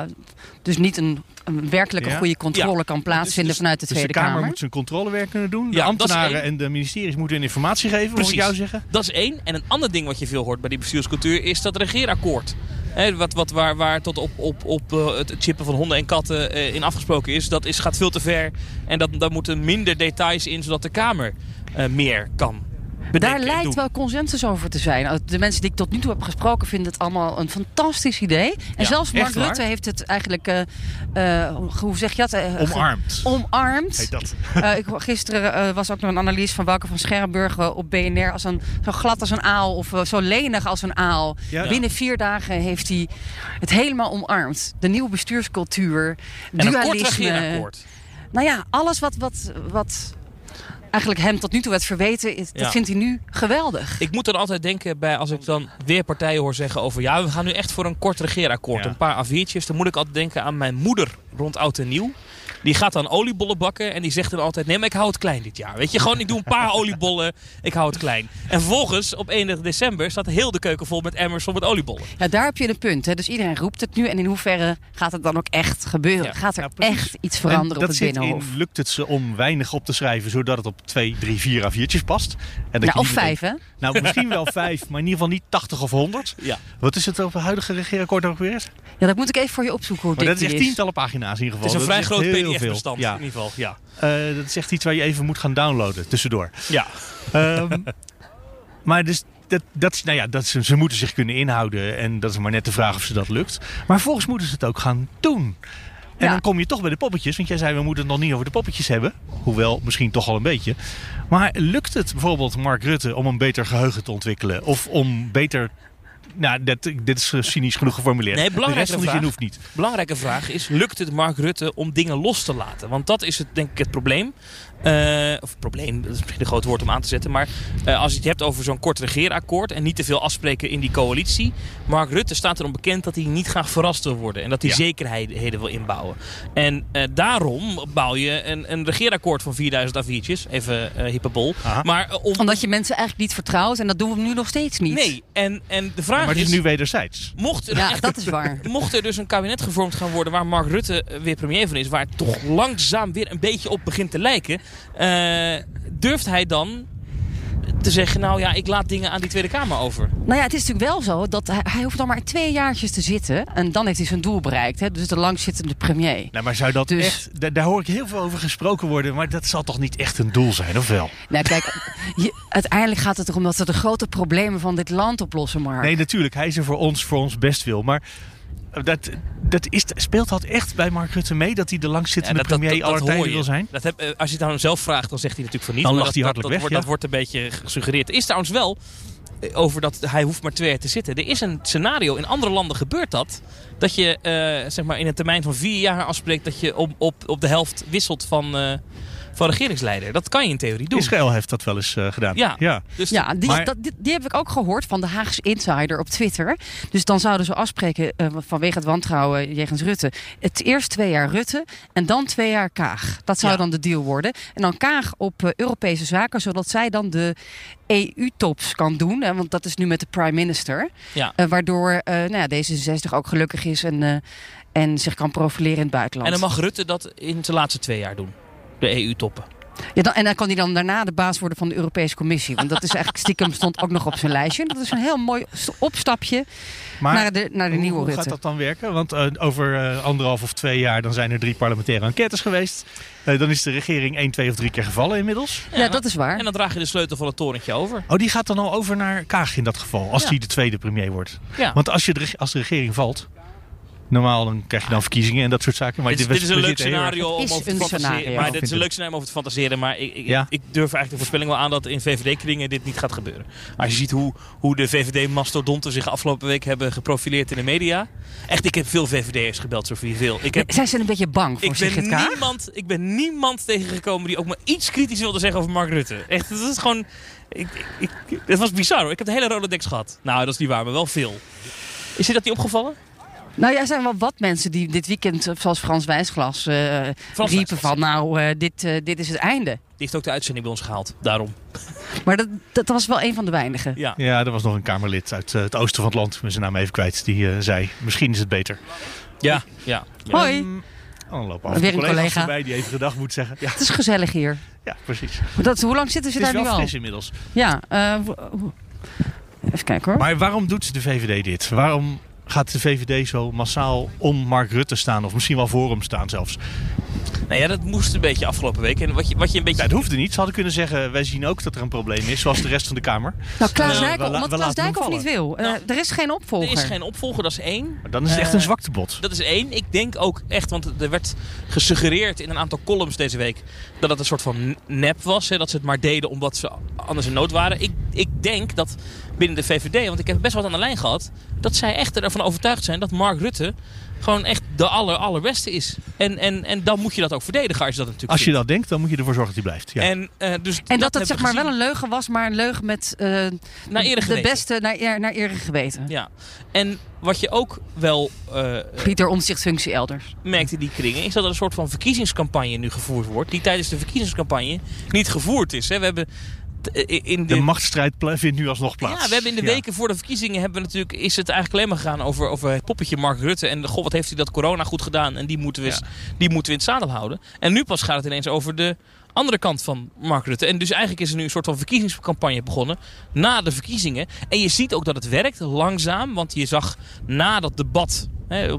dus niet een, een werkelijke Ja. goede controle Ja. kan plaatsvinden Dus- vanuit de Dus de Tweede Kamer Kamer. moet zijn controlewerk kunnen doen. De Ja, ambtenaren en de ministeries moeten hun informatie geven, moet ik jou zeggen. Dat is één. En een ander ding wat je veel hoort bij die bestuurscultuur is dat regeerakkoord. Hè, wat, wat, waar, waar tot op, op, op eh, het chippen van honden en katten eh, in afgesproken is, dat is, gaat veel te ver. En dat, daar moeten minder details in, zodat de Kamer eh, meer kan. En lijkt wel consensus over te zijn. Nou, De mensen die ik tot nu toe heb gesproken vinden het allemaal een fantastisch idee. En Ja, zelfs Mark waar? Rutte heeft het eigenlijk, eh, eh, hoe zeg je dat? Ge- Omarmd. Omarmd. Heet dat. Ik, gisteren was ook nog een analyse van Wouter van Scherrenburg op BNR. Als een, zo glad als een aal of zo lenig als een aal. Ja. Binnen vier dagen heeft hij het helemaal omarmd. De nieuwe bestuurscultuur, En een kort dualisme. Nou ja, alles wat, wat, wat eigenlijk hem tot nu toe werd verweten, is, Ja. dat vindt hij nu geweldig. Ik moet dan altijd denken bij als ik dan weer partijen hoor zeggen over ja, we gaan nu echt voor een kort regeerakkoord. Ja. Een paar A4'tjes. Dan moet ik altijd denken aan mijn moeder rond oud en nieuw. Die gaat dan oliebollen bakken en die zegt dan altijd: Nee, maar ik hou het klein dit jaar. Weet je, gewoon ik doe een paar oliebollen, ik hou het klein. En vervolgens op 31 december staat heel de keuken vol met emmers vol met oliebollen. Ja, daar heb je een punt. Hè. Dus iedereen roept het nu. En in hoeverre gaat het dan ook echt gebeuren? Ja. Gaat er Ja, precies. echt iets En veranderen op dat het zit Binnenhof? in, lukt het ze om weinig op te schrijven, zodat het op twee, drie, vier A4'tjes past. En dat Nou, of vijf, hè? Nou, misschien wel vijf, maar in ieder geval niet 80 of 100. Ja. Wat is het over het huidige regeerakkoord ook weer? Ja, dat moet ik even voor je opzoeken hoe Maar dik dat is echt tientallen pagina's in ieder Het is geval. een vrij groot heel veel. Ja. in ieder geval. Ja. Eh, dat is echt iets waar je even moet gaan downloaden, tussendoor. ja. Ehm, maar dus, dat, dat, is- nou ja, dat, ze, ze moeten zich kunnen inhouden. En dat is maar net de vraag of ze dat lukt. Maar volgens moeten ze het ook gaan doen. En Ja. dan kom je toch bij de poppetjes. Want jij zei, we moeten het nog niet over de poppetjes hebben. Hoewel, misschien toch al een beetje. Maar lukt het bijvoorbeeld Mark Rutte om een beter geheugen te ontwikkelen? Of om beter... Nou, dit, dit is cynisch genoeg geformuleerd. Nee, de rest belangrijke van de vraag. zin hoeft niet. Belangrijke vraag is: lukt het Mark Rutte om dingen los te laten? Want dat is het, denk ik het probleem. Eh, of probleem, dat is misschien een groot woord om aan te zetten. Maar eh, als je het hebt over zo'n kort regeerakkoord en niet te veel afspreken in die coalitie. Mark Rutte staat erom bekend dat hij niet graag verrast wil worden. En dat hij Ja. zekerheden wil inbouwen. En eh, daarom bouw je een, een regeerakkoord van 4000 A4'tjes. Even hyperbol. Aha. Maar om, Omdat je mensen eigenlijk niet vertrouwt. En dat doen we nu nog steeds niet. Nee, en, en de vraag maar het is... is nu wederzijds. Mocht er, Ja, echt- dat is waar. mocht er dus een kabinet gevormd gaan worden waar Mark Rutte weer premier van is, waar het toch langzaam weer een beetje op begint te lijken, durft hij dan te zeggen, nou ja, ik laat dingen aan die Tweede Kamer over. Nou ja, het is natuurlijk wel zo dat hij, hij hoeft dan maar twee jaartjes te zitten. En dan heeft hij zijn doel bereikt. Hè? Dus de langzittende premier. Nou, maar zou dat Dus- echt... da- Daar hoor ik heel veel over gesproken worden. Maar dat zal toch niet echt een doel zijn, of wel? Nou, kijk, je- uiteindelijk gaat het erom dat we de grote problemen van dit land oplossen, Mark. Nee, natuurlijk. Hij is er voor ons, voor ons best wil. Maar dat, dat is, speelt dat echt bij Mark Rutte mee? Dat hij de langzittende premier aller hoor tijden je. wil zijn? Dat heb, eh, als je het aan hem zelf vraagt, dan zegt hij natuurlijk van niet. Dan lacht hij dat, weg, wordt, dat wordt een beetje gesuggereerd. Er is trouwens wel eh, over dat hij hoeft maar twee jaar te zitten. Er is een scenario, in andere landen gebeurt dat. Dat je eh, zeg maar in een termijn van vier jaar afspreekt dat je op, op, op de helft wisselt van, van regeringsleider. Dat kan je in theorie doen. Israël heeft dat wel eens eh, gedaan. Ja. ja. Dus Ja, die, Maar- dat, die, die heb ik ook gehoord van de Haagse Insider op Twitter. Dus dan zouden ze afspreken eh, vanwege het wantrouwen jegens Rutte. Het eerst twee jaar Rutte en dan twee jaar Kaag. Dat zou Ja. dan de deal worden. En dan Kaag op eh, Europese zaken, zodat zij dan de EU-tops kan doen. Hè, want dat is nu met de prime minister. Ja. Waardoor eh nou ja, D66 ook gelukkig is en, eh, en zich kan profileren in het buitenland. En dan mag Rutte dat in zijn laatste twee jaar doen. De EU-toppen. Ja, dan, en dan kan hij dan daarna de baas worden van de Europese Commissie. Want dat is eigenlijk stiekem stond ook nog op zijn lijstje. Dat is een heel mooi st- opstapje Maar naar de, naar de hoe, nieuwe hoe Rutte. gaat dat dan werken? Want eh, over eh, anderhalf of twee jaar dan zijn er drie parlementaire enquêtes geweest. Eh, dan is de regering één, twee of drie keer gevallen inmiddels. Ja, dat is waar. En dan draag je de sleutel van het torentje over. Oh, die gaat dan al over naar Kaag in dat geval. Als Ja. die de tweede premier wordt. Ja. Want als, je de, als de regering valt... Normaal dan krijg je dan verkiezingen en dat soort zaken. Maar dit, is, we- dit is een leuk scenario om over te fantaseren. Maar dit is een leuk scenario om over te fantaseren. Maar ik, ik, Ja. ik durf eigenlijk de voorspelling wel aan dat in VVD-kringen dit niet gaat gebeuren. Als je ziet hoe, hoe de VVD-mastodonten zich afgelopen week hebben geprofileerd in de media. Echt, ik heb veel VVD'ers gebeld, Sofie. Veel. Ik, heb, Zijn een beetje bang voor ik, ben niemand, ik ben niemand tegengekomen die ook maar iets kritisch wilde zeggen over Mark Rutte. Echt, dat is gewoon... Ik, ik, ik- het was bizar hoor. Ik heb de hele Rolodex gehad. Nou, dat is niet waar, maar wel veel. Is je dat niet opgevallen? Nou ja, er zijn wel wat mensen die dit weekend, eh, zoals Frans Wijsglas, eh, Frans riepen Wijsglas. van nou, eh, dit, eh, dit is het einde. Die heeft ook de uitzending bij ons gehaald. Daarom. Maar dat, dat was wel een van de weinigen. Ja. Ja, er was nog een Kamerlid uit het oosten van het land. Ben zijn naam even kwijt. Die eh, zei, misschien is het beter. Ja, ja. Hoi, Ehm, dan lopen af Weer een collega's collega. voorbij die even gedag moet zeggen. Ja, het is gezellig hier. ja precies. Maar Dat, hoe lang zitten ze Het is daar wel nu al? fris inmiddels. Ja, eh, even kijken hoor. Maar waarom doet de VVD dit? Waarom gaat de VVD zo massaal om Mark Rutte staan? Of misschien wel voor hem staan zelfs? Nou ja, dat moest een beetje afgelopen week. En wat je, wat je een beetje... Ja, het hoefde niet. Ze hadden kunnen zeggen, wij zien ook dat er een probleem is, zoals de rest van de Kamer. Nou, Klaas Eh, Dijkhoff, la- omdat Klaas Dijkhoff niet wil. Eh, er is geen opvolger. Er is geen opvolger, dat is één. Maar dan is het echt Eh, een zwaktebod. Dat is één. Ik denk ook echt, want er werd gesuggereerd in een aantal columns deze week dat het een soort van nep was. Hè, dat ze het maar deden omdat ze anders in nood waren. Ik, ik denk dat binnen de VVD, want ik heb best wat aan de lijn gehad, dat zij echt ervan overtuigd zijn dat Mark Rutte gewoon echt de aller, allerbeste is. En, en, en dan moet je dat ook verdedigen als je dat natuurlijk Als je vindt. dat denkt, dan moet je ervoor zorgen dat hij blijft. Ja. En, eh, dus En dat, het zeg maar gezien. wel een leugen was, maar een leugen met eh, Naar eer de geweten. beste naar eer, naar geweten. Ja, en wat je ook wel eh, Pieter Omtzigt-functie elders. merkt in die kringen... is dat er een soort van verkiezingscampagne nu gevoerd wordt... die tijdens de verkiezingscampagne niet gevoerd is. Hè. We hebben in De machtsstrijd vindt nu alsnog plaats. Ja, we hebben in de Ja. weken voor de verkiezingen hebben we natuurlijk, is het eigenlijk alleen maar gegaan over, over het poppetje Mark Rutte. En goh, wat heeft hij dat corona goed gedaan en die moeten, we, die moeten we in het zadel houden. En nu pas gaat het ineens over de andere kant van Mark Rutte. En dus eigenlijk is er nu een soort van verkiezingscampagne begonnen na de verkiezingen. En je ziet ook dat het werkt, langzaam. Want je zag na dat debat...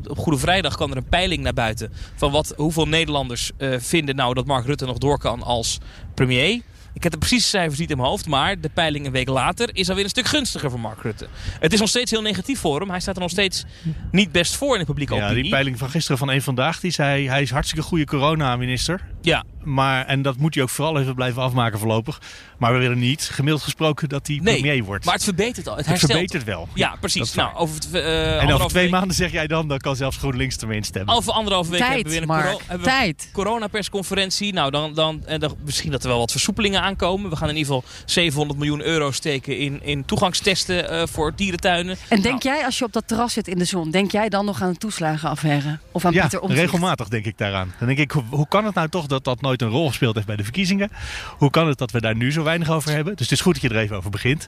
Op Goede Vrijdag kwam er een peiling naar buiten... van wat, hoeveel Nederlanders eh, vinden nou dat Mark Rutte nog door kan als premier... Ik heb de precieze cijfers niet in mijn hoofd, maar de peiling een week later is alweer een stuk gunstiger voor Mark Rutte. Het is nog steeds heel negatief voor hem. Hij staat er nog steeds niet best voor in de publieke Ja, opinie. die peiling van gisteren van een vandaag, die zei hij is hartstikke goede corona-minister. Ja. Maar, en dat moet hij ook vooral even blijven afmaken voorlopig. Maar we willen niet, gemiddeld gesproken, dat hij Nee, premier wordt. maar het verbetert al. Het, verbetert wel. Ja, precies. Nou, over, het, eh, en over twee week- maanden zeg jij dan, dan kan zelfs GroenLinks ermee instemmen. Over anderhalve week Tijd, hebben we weer een Mark. coro- hebben we Tijd. coronapersconferentie. Nou, dan, dan, en dan misschien dat er wel wat versoepelingen aankomen. We gaan in ieder geval 700 miljoen euro steken in, in toegangstesten eh, voor dierentuinen. En denk jij, als je op dat terras zit in de zon, denk jij dan nog aan de toeslagenaffaire? Of aan ja, Pieter Omtzigt? regelmatig denk ik daaraan. Dan denk ik, hoe, hoe kan het nou toch dat dat nooit een rol gespeeld heeft bij de verkiezingen? Hoe kan het dat we daar nu zo weinig over hebben? Dus het is goed dat je er even over begint.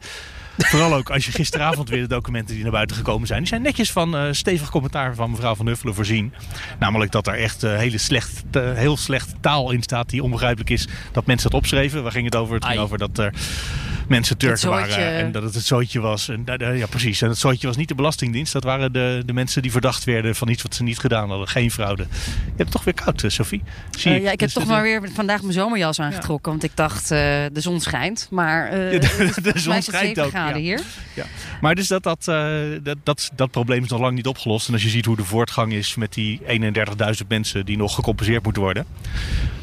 Vooral ook als je gisteravond weer de documenten die naar buiten gekomen zijn. Die zijn netjes van eh, stevig commentaar van mevrouw Van Huffelen voorzien. Namelijk dat er echt eh, hele slecht, eh, heel slecht taal in staat die onbegrijpelijk is dat mensen dat opschreven. Waar ging het over? Het ging Ai. over dat er mensen Turken waren en dat het het zootje was. En, ja, precies. En het zootje was niet de Belastingdienst. Dat waren de, de mensen die verdacht werden van iets wat ze niet gedaan hadden. Geen fraude. Je hebt het toch weer koud, eh, Sophie? Zie Eh, ik. ja, ik heb Dus toch maar weer vandaag mijn zomerjas aangetrokken. Want ik dacht, eh, de zon schijnt. Maar eh Ja, de- volgens zon schijnt 7 ook, graden ja. hier. Ja. Maar dus dat, dat, eh, dat, dat, dat probleem is nog lang niet opgelost. En als je ziet hoe de voortgang is met die 31.000 mensen die nog gecompenseerd moeten worden.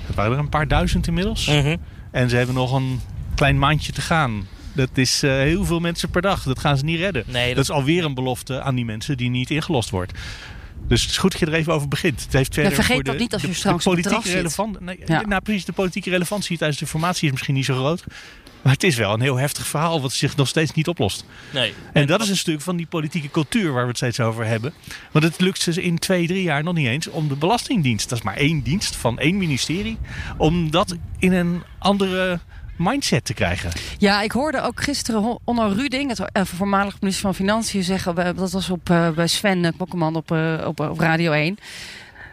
Dat waren er een paar duizend inmiddels. Mhm. En ze hebben nog een klein maandje te gaan. Dat is eh, heel veel mensen per dag. Dat gaan ze niet redden. Nee, dat... dat- is alweer een belofte aan die mensen die niet ingelost wordt. Dus het is goed dat je er even over begint. Het heeft verder vergeet voor de, dat niet als je de, straks de politieke zit. relevant, nee, Ja. nou, precies, de politieke relevantie tijdens de formatie is misschien niet zo groot. Maar het is wel een heel heftig verhaal wat zich nog steeds niet oplost. Nee. En dat is een stuk van die politieke cultuur waar we het steeds over hebben. Want het lukt ze in twee, drie jaar nog niet eens om de Belastingdienst, dat is maar één dienst van één ministerie, om dat in een andere mindset te krijgen. Ja, ik hoorde ook gisteren Onno Ruding, het eh, voormalig minister van Financiën, zeggen. Dat was op, eh, bij Sven eh, Kokkeman op, op, op Radio 1.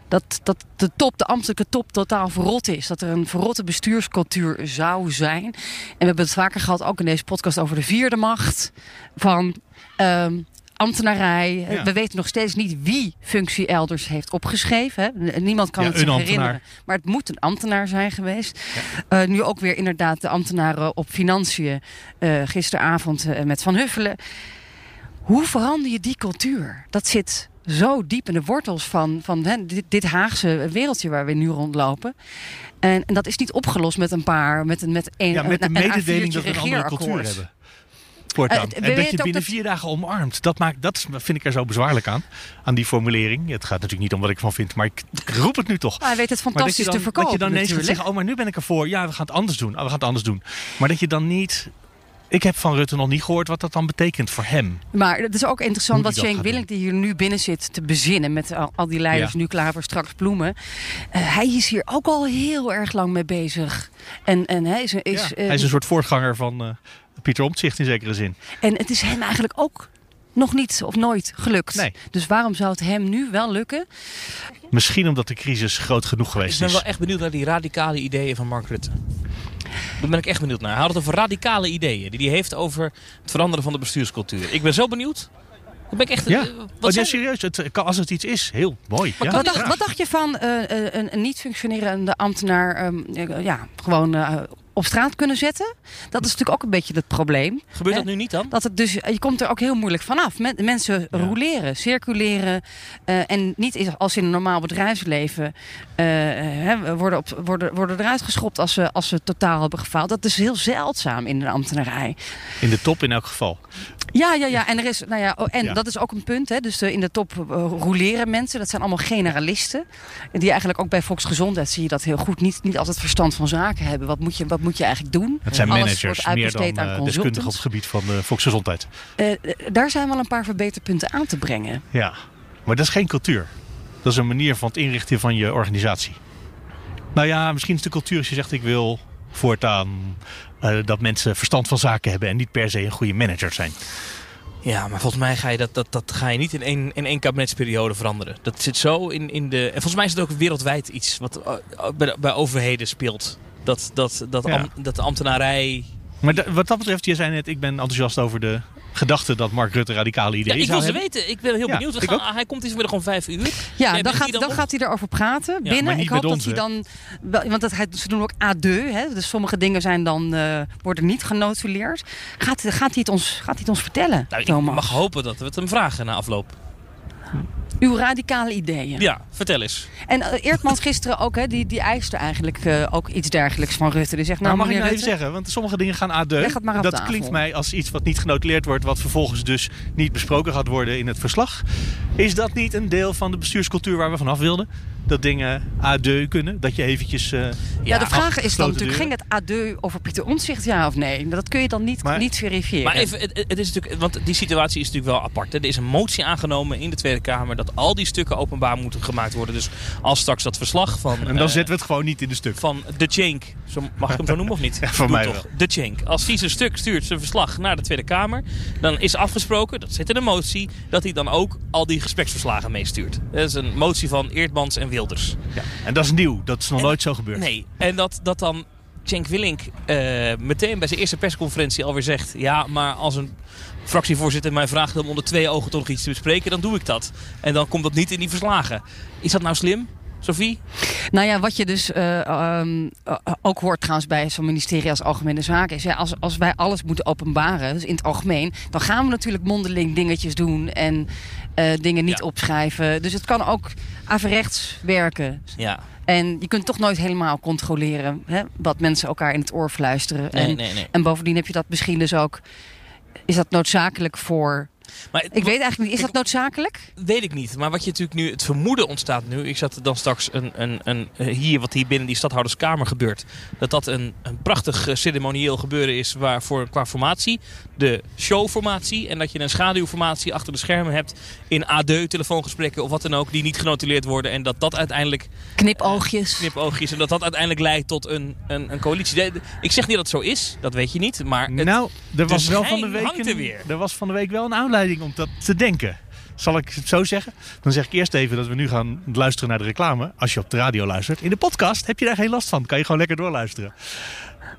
Dat, dat de top, de ambtelijke top, totaal verrot is. Dat er een verrotte bestuurscultuur zou zijn. En we hebben het vaker gehad, ook in deze podcast, over de vierde macht van ehm, ambtenarij. Ja. We weten nog steeds niet wie functie elders heeft opgeschreven. Hè. Niemand kan Ja, het zich een ambtenaar. herinneren. Maar het moet een ambtenaar zijn geweest. Eh, nu ook weer inderdaad de ambtenaren op financiën. eh, gisteravond eh, met Van Huffelen. Hoe verander je die cultuur? Dat zit zo diep in de wortels van, van hè, dit, dit Haagse wereldje waar we nu rondlopen. En, en dat is niet opgelost met een paar, met een, met een, Ja, met de een- een mededeling A4'tje dat we een andere cultuur hebben. Voortaan. Eh, en dat je binnen dat- vier dagen omarmt. Dat, maakt, dat vind ik er zo bezwaarlijk aan. Aan die formulering. Het gaat natuurlijk niet om wat ik van vind. Maar ik, roep het nu toch. Hij weet het Maar fantastisch dan, te verkopen Dat je dan ineens gaat zeggen, oh maar nu ben ik ervoor. Ja, we gaan het anders doen. Oh, we gaan het anders doen. Maar dat je dan niet... Ik heb van Rutte nog niet gehoord wat dat dan betekent voor hem. Maar het is ook interessant wat Shane Willink, die hier nu binnen zit te bezinnen met al, al die leiders, Ja. nu klaar voor straks bloemen. Eh, hij is hier ook al heel erg lang mee bezig. En, en hij is, is, Ja, eh, hij is een soort voortganger van eh, Pieter Omtzigt in zekere zin. En het is hem eigenlijk ook nog niet of nooit gelukt. Nee. Dus waarom zou het hem nu wel lukken? Misschien omdat de crisis groot genoeg Ik geweest ben is. wel echt benieuwd naar die radicale ideeën van Mark Rutte. Daar ben ik echt benieuwd naar. Hij had het over radicale ideeën die hij heeft over het veranderen van de bestuurscultuur. Ik ben zo benieuwd. ben ik echt... Ja, eh, oh, wat nee, zijn- serieus. Het, kan- als het iets is, heel mooi. Ja, wat, dacht, wat dacht je van eh, eh, een, een niet functionerende ambtenaar ehm, eh, ja, gewoon eh, op straat kunnen zetten? Dat is natuurlijk ook een beetje het probleem. Gebeurt Hè? dat nu niet dan? Dat het dus, je komt er ook heel moeilijk vanaf. Men, mensen roleren, circuleren. eh, en niet is- als in een normaal bedrijfsleven eh, hè, worden, op, worden, worden eruit geschopt als ze, als ze totaal hebben gefaald. Dat is heel zeldzaam in de ambtenarij. In de top in elk geval. Ja, ja, ja. En, er is, nou ja, oh, en Ja. dat is ook een punt. Hè. Dus in de top eh, roleren mensen. Dat zijn allemaal generalisten. Die eigenlijk ook bij Volksgezondheid zie je dat heel goed. Niet, niet altijd verstand van zaken hebben. Wat moet je, wat moet je eigenlijk doen? Het zijn Alles managers, wordt meer dan aan eh, deskundigen op het gebied van de volksgezondheid. Eh, eh, daar zijn wel een paar verbeterpunten aan te brengen. Ja, maar dat is geen cultuur. Dat is een manier van het inrichten van je organisatie. Nou ja, misschien is de cultuur als je zegt ik wil voortaan eh, dat mensen verstand van zaken hebben en niet per se een goede manager zijn. Ja, maar volgens mij ga je dat, dat, dat ga je niet in één, in één kabinetsperiode veranderen. Dat zit zo in, in de... En volgens mij is het ook wereldwijd iets wat eh, bij, bij overheden speelt. Dat, dat, dat, Ja. am- dat de ambtenarij... Maar da- wat dat betreft, je zei net, ik ben enthousiast over de gedachte dat Mark Rutte radicale Ja, ideeën ik wil ze hebben. weten. Ik ben heel Ja, benieuwd. Gaan- hij komt vanmiddag om vijf uur. Ja, dan, gaat, dan, gaat hij erover praten binnen. Ik hoop dat hij dan. wel- Want dat hij, ze doen ook A2, hè? Dus sommige dingen zijn dan, eh, worden niet genotuleerd. Gaat, gaat, hij het ons, gaat hij het ons vertellen? Nou, ik Thomas? mag hopen dat we het hem vragen na afloop. Uw radicale ideeën. Ja, vertel eens. En eh, Eertmans gisteren ook, hè, die, die eiste eigenlijk eh, ook iets dergelijks van Rutte. Die zegt, nou, Maar mag ik nou even zeggen, want sommige dingen gaan AD. Leg het maar op Dat tafel. klinkt mij als iets wat niet genotuleerd wordt, wat vervolgens dus niet besproken gaat worden in het verslag. Is dat niet een deel van de bestuurscultuur waar we vanaf wilden? Dat dingen AD kunnen, dat je eventjes... eh, Ja, de vraag is dan natuurlijk, ging het adieu over Pieter Omtzigt, ja of nee? Dat kun je dan niet, Maar- niet verifiëren. Maar even, het, het is natuurlijk, want die situatie is natuurlijk wel apart. Hè. Er is een motie aangenomen in de Tweede Kamer dat al die stukken openbaar moeten gemaakt worden. Dus als straks dat verslag van... En dan eh, zetten we het gewoon niet in de stuk. Van de Cenk, zo, mag ik hem zo noemen of niet? Ja, voor Doe mij toch. wel. De Cenk. Als die zijn stuk stuurt, zijn verslag naar de Tweede Kamer, dan is afgesproken, dat zit in een motie, dat hij dan ook al die gespreksverslagen meestuurt. Dat is een motie van Eertmans en Wilders. Ja. En dat is nieuw, dat is nog nooit zo gebeurd. Nee, en dat, dat dan Cenk Willink eh, meteen bij zijn eerste persconferentie alweer zegt... ja, maar als een fractievoorzitter mij vraagt om onder twee ogen toch nog iets te bespreken... dan doe ik dat. En dan komt dat niet in die verslagen. Is dat nou slim, Sophie? Nou ja, wat je dus eh, ehm, eh, ook hoort trouwens bij zo'n ministerie als Algemene Zaken... is ja, als, als wij alles moeten openbaren, dus in het algemeen... dan gaan we natuurlijk mondeling dingetjes doen en eh, dingen niet opschrijven. Dus het kan ook averechts werken. Ja. En je kunt toch nooit helemaal controleren hè, wat mensen elkaar in het oor fluisteren. Nee, en, nee, nee. en bovendien heb je dat misschien dus ook... Is dat noodzakelijk voor... Maar, Ik weet eigenlijk niet, is dat noodzakelijk? Weet ik niet. Maar wat je natuurlijk nu, het vermoeden ontstaat nu. Ik zat er dan straks een, een, een, eh, hier, wat hier binnen die stadhouderskamer gebeurt. Dat dat een, een prachtig eh, ceremonieel gebeuren is waar voor, qua formatie. De showformatie. En dat je een schaduwformatie achter de schermen hebt. In ADE telefoongesprekken of wat dan ook. Die niet genotuleerd worden. En dat dat uiteindelijk... Knipoogjes. knipoogjes. En dat dat uiteindelijk leidt tot een, een, een coalitie. De- de- Ik zeg niet dat het zo is. Dat weet je niet. Maar het, Nou, er was de wel van de week hangt er een, weer. er was van de week wel een aanleiding om dat te denken. Zal ik het zo zeggen? Dan zeg ik eerst even dat we nu gaan luisteren naar de reclame. Als je op de radio luistert. In de podcast heb je daar geen last van. Kan je gewoon lekker doorluisteren.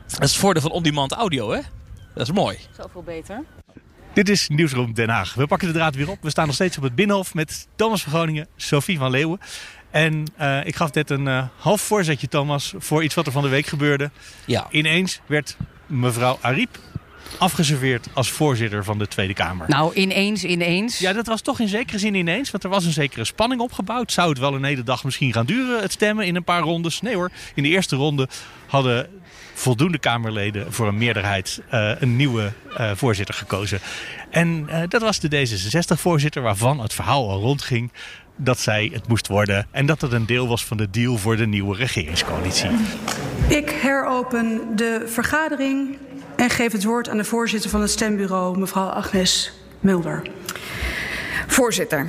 dat is het voordeel van on-demand audio, hè? Dat is mooi. Zoveel beter. Dit is Nieuwsroom Den Haag. We pakken de draad weer op. We staan nog steeds op het Binnenhof met Thomas van Groningen, Sophie van Leeuwen. En eh, ik gaf net een eh, half voorzetje, Thomas, voor iets wat er van de week gebeurde. Ja. Ineens werd mevrouw Ariep afgeserveerd als voorzitter van de Tweede Kamer. Nou, ineens, ineens. Ja, dat was toch in zekere zin ineens, want er was een zekere spanning opgebouwd. Zou het wel een hele dag misschien gaan duren, het stemmen in een paar rondes? Nee hoor, in de eerste ronde hadden voldoende Kamerleden voor een meerderheid eh, een nieuwe eh, voorzitter gekozen. En eh, dat was de D66-voorzitter waarvan het verhaal al rondging dat zij het moest worden. En dat het een deel was van de deal voor de nieuwe regeringscoalitie. Ik heropen de vergadering en geef het woord aan de voorzitter van het stembureau, mevrouw Agnes Mulder. Voorzitter,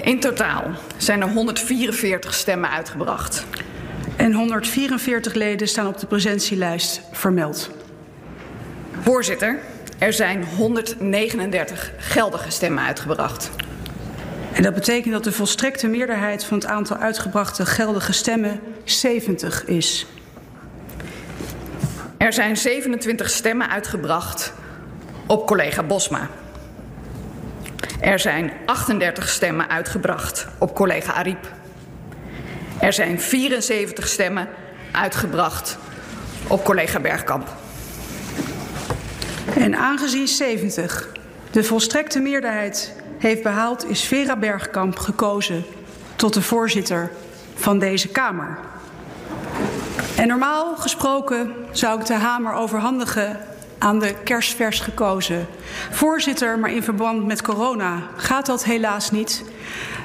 in totaal zijn er 144 stemmen uitgebracht. En 144 leden staan op de presentielijst vermeld. Voorzitter, er zijn 139 geldige stemmen uitgebracht. En dat betekent dat de volstrekte meerderheid van het aantal uitgebrachte geldige stemmen 70 is. Er zijn 27 stemmen uitgebracht op collega Bosma. Er zijn 38 stemmen uitgebracht op collega Ariep. Er zijn 74 stemmen uitgebracht op collega Bergkamp. En aangezien 70 de volstrekte meerderheid heeft behaald, is Vera Bergkamp gekozen tot de voorzitter van deze Kamer. En normaal gesproken zou ik de hamer overhandigen aan de kerstvers gekozen voorzitter, maar in verband met corona gaat dat helaas niet.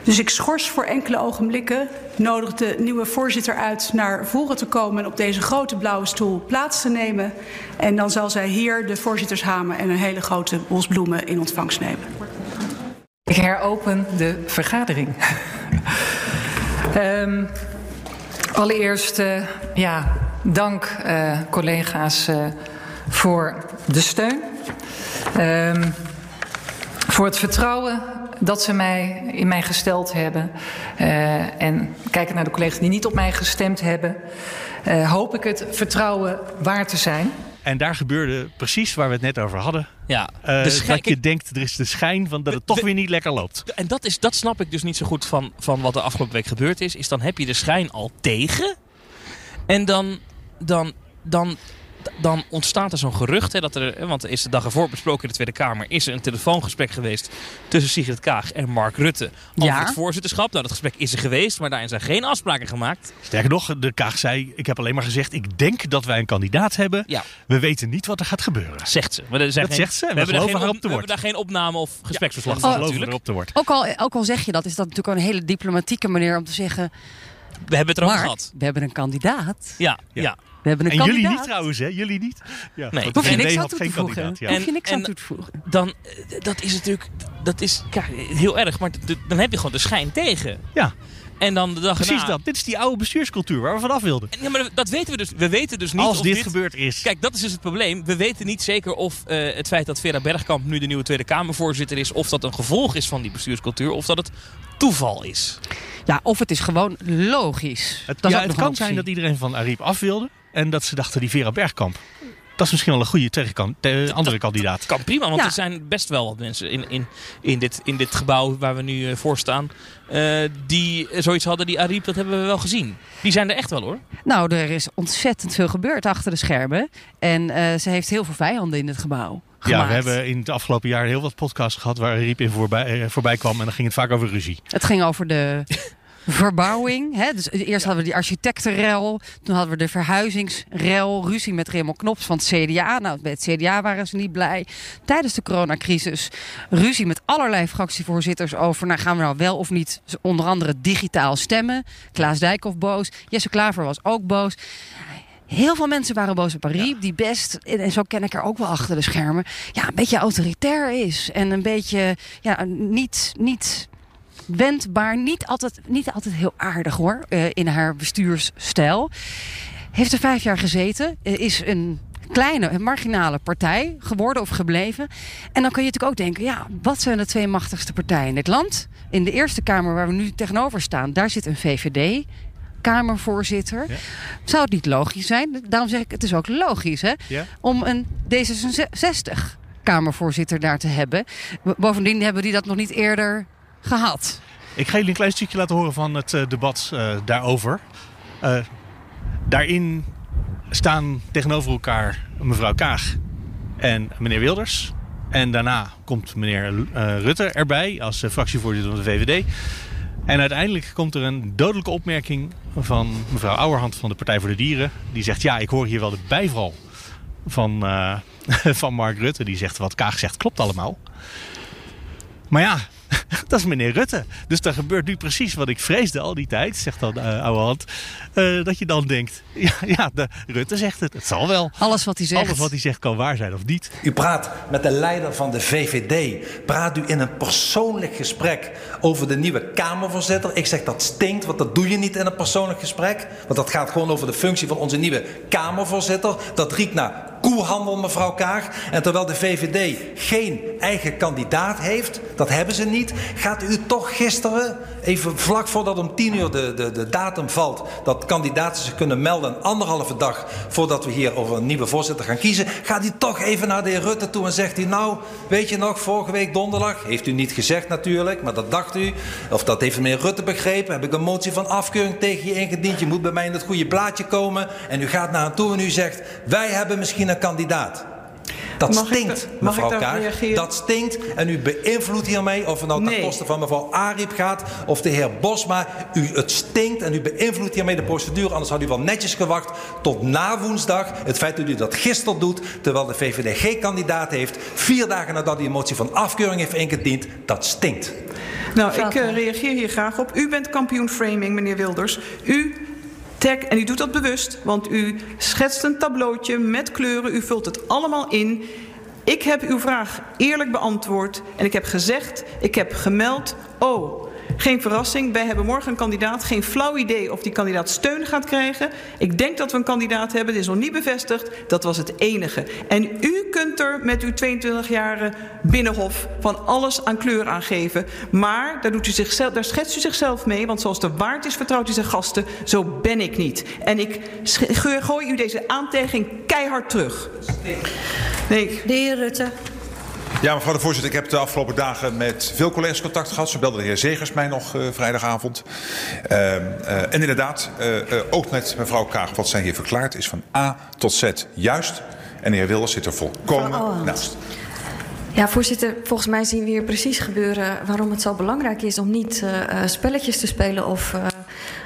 Dus ik schors voor enkele ogenblikken, nodig de nieuwe voorzitter uit naar voren te komen en op deze grote blauwe stoel plaats te nemen. En dan zal zij hier de voorzittershamer en een hele grote bos bloemen in ontvangst nemen. Ik heropen de vergadering. um, allereerst, uh, ja, dank uh, collega's uh, voor de steun. Um, voor het vertrouwen dat ze mij, in mij gesteld hebben. Uh, en kijken naar de collega's die niet op mij gestemd hebben. Uh, hoop ik het vertrouwen waar te zijn. En daar gebeurde precies waar we het net over hadden. Ja, uh, dat je denkt, er is de schijn van dat het toch weer niet lekker loopt. En dat, is, dat snap ik dus niet zo goed van, van wat er afgelopen week gebeurd is. Is dan heb je de schijn al tegen. En dan, dan, dan dan ontstaat er zo'n gerucht. Hè, dat er, want er is de dag ervoor besproken in de Tweede Kamer. Is er een telefoongesprek geweest tussen Sigrid Kaag en Mark Rutte. Over Ja. het voorzitterschap. Nou, dat gesprek is er geweest. Maar daarin zijn geen afspraken gemaakt. Sterker nog, de Kaag zei, ik heb alleen maar gezegd, ik denk dat wij een kandidaat hebben. Ja. We weten niet wat er gaat gebeuren. Zegt ze. Maar er zijn Dat geen- zegt ze. We, We, hebben, daar geloven geen, haar op- we hebben daar geen opname of gespreksverslag we van natuurlijk. op. Ook al, ook al zeg je dat, is dat natuurlijk een hele diplomatieke manier om te zeggen... We hebben het erover Mark, gehad. we hebben een kandidaat. Ja, ja. We hebben een En kandidaat. jullie niet trouwens, hè? Jullie niet? Ja, Nee. Hoef je niks aan had toe geen te voegen. Ja. Hoef je niks En- aan toe te voegen. Dan, eh, dat is natuurlijk, dat is kijk, heel erg. Maar dan heb je gewoon de schijn tegen. Ja. En dan de dag Precies erna- dat. Dit is die oude bestuurscultuur waar we vanaf wilden. Ja, maar dat weten we dus. We weten dus niet Als of dit gebeurd is. Kijk, dat is dus het probleem. We weten niet zeker of eh, het feit dat Vera Bergkamp nu de nieuwe Tweede Kamervoorzitter is... of dat een gevolg is van die bestuurscultuur... of dat het toeval is. Ja, of het is gewoon logisch. Het, dat ja, het kan zijn dat iedereen van Ariep af wilde. En dat ze dachten, die Vera Bergkamp. Dat is misschien wel een goede tegenkant, de andere kandidaat. Kan prima, want Ja. er zijn best wel wat mensen in, in, in, dit, in dit gebouw waar we nu eh, voor staan... eh, die zoiets hadden, die Ariep, dat hebben we wel gezien. Die zijn er echt wel hoor. Nou, er is ontzettend veel gebeurd achter de schermen. En eh, ze heeft heel veel vijanden in het gebouw Ja, gemaakt. we hebben in het afgelopen jaar heel wat podcasts gehad waar Ariep in voorbij, eh, voorbij kwam. En dan ging het vaak over ruzie. Het ging over de verbouwing. Hè? Dus eerst hadden we die architectenrel. Toen hadden we de verhuizingsrel. Ruzie met Raymond Knops van het CDA. Nou, bij het CDA waren ze niet blij. Tijdens de coronacrisis ruzie met allerlei fractievoorzitters over... Nou, gaan we nou wel of niet onder andere digitaal stemmen. Klaas Dijkhoff boos. Jesse Klaver was ook boos. Heel veel mensen waren boos op Ariep, die best, en zo ken ik er ook wel achter de schermen, ja, een beetje autoritair is. En een beetje, ja, niet, niet wendbaar, niet altijd, niet altijd heel aardig hoor, eh, in haar bestuursstijl. Heeft er vijf jaar gezeten, eh, is een kleine, een marginale partij geworden of gebleven. En dan kun je natuurlijk ook denken, ja, wat zijn de twee machtigste partijen in dit land? In de Eerste Kamer waar we nu tegenover staan, daar zit een VVD. Kamervoorzitter. Zou het niet logisch zijn? Daarom zeg ik, het is ook logisch hè, Ja. om een D66 Kamervoorzitter daar te hebben. Bovendien hebben die dat nog niet eerder gehad. Ik ga jullie een klein stukje laten horen van het eh, debat eh, daarover. Eh, daarin staan tegenover elkaar mevrouw Kaag en meneer Wilders. En daarna komt meneer Rutte erbij als fractievoorzitter van de VVD. En uiteindelijk komt er een dodelijke opmerking van mevrouw Ouwerhand van de Partij voor de Dieren. Die zegt, ja, ik hoor hier wel de bijval van, van Mark Rutte. Die zegt, wat Kaag zegt klopt allemaal. Maar ja, dat is meneer Rutte. Dus er gebeurt nu precies wat ik vreesde al die tijd, zegt dan uh, Ouwehand. Uh, dat je dan denkt, ja, ja de, Rutte zegt het, het zal wel. Alles wat hij zegt. Alles wat hij zegt kan waar zijn of niet. U praat met de leider van de VVD. Praat u in een persoonlijk gesprek over de nieuwe Kamervoorzitter. Ik zeg dat stinkt, want dat doe je niet in een persoonlijk gesprek. Want dat gaat gewoon over de functie van onze nieuwe Kamervoorzitter. Dat riekt naar koehandel, mevrouw Kaag. En terwijl de VVD geen eigen kandidaat heeft, Dat hebben ze niet. Gaat u toch gisteren, even vlak voordat om tien uur de, de, de datum valt... dat kandidaten zich kunnen melden, anderhalve dag voordat we hier over een nieuwe voorzitter gaan kiezen... gaat u toch even naar de heer Rutte toe en zegt hij... nou, weet je nog, vorige week donderdag, heeft u niet gezegd natuurlijk... maar dat dacht u, of dat heeft meneer Rutte begrepen... heb ik een motie van afkeuring tegen je ingediend... je moet bij mij in het goede blaadje komen... en u gaat naar hem toe en u zegt... wij hebben misschien een kandidaat. Dat Mag stinkt, ik mevrouw Kaag. reageren? Dat stinkt en u beïnvloedt hiermee... of het nou ten Nee. koste van mevrouw Ariep gaat of de heer Bosma. U, het stinkt en u beïnvloedt hiermee de procedure. Anders had u wel netjes gewacht tot na woensdag. Het feit dat u dat gisteren doet... terwijl de VVD geen kandidaat heeft... vier dagen nadat hij een motie van afkeuring heeft ingediend... dat stinkt. Nou, ik eh, reageer hier graag op. U bent kampioen framing, meneer Wilders. U tag, en u doet dat bewust, want u schetst een tableautje met kleuren. U vult het allemaal in. Ik heb uw vraag eerlijk beantwoord. En ik heb gezegd, ik heb gemeld... oh, geen verrassing, wij hebben morgen een kandidaat. Geen flauw idee of die kandidaat steun gaat krijgen. Ik denk dat we een kandidaat hebben, dit is nog niet bevestigd. Dat was het enige. En u kunt er met uw 22-jarige binnenhof van alles aan kleur aangeven. Maar daar, doet u zichzelf, daar schetst u zichzelf mee. Want zoals de waard is, vertrouwt u zijn gasten. Zo ben ik niet. En ik gooi u deze aantijging keihard terug. Nee. De heer Rutte. Ja, mevrouw de voorzitter, ik heb de afgelopen dagen met veel collega's contact gehad. Zo belde de heer Zegers mij nog eh, vrijdagavond. Ehm, eh, en inderdaad, eh, ook met mevrouw Kaag, wat zij hier verklaart, is van A tot Z juist. En de heer Wilders zit er volkomen naast. Ja, voorzitter, volgens mij zien we hier precies gebeuren waarom het zo belangrijk is om niet spelletjes te spelen of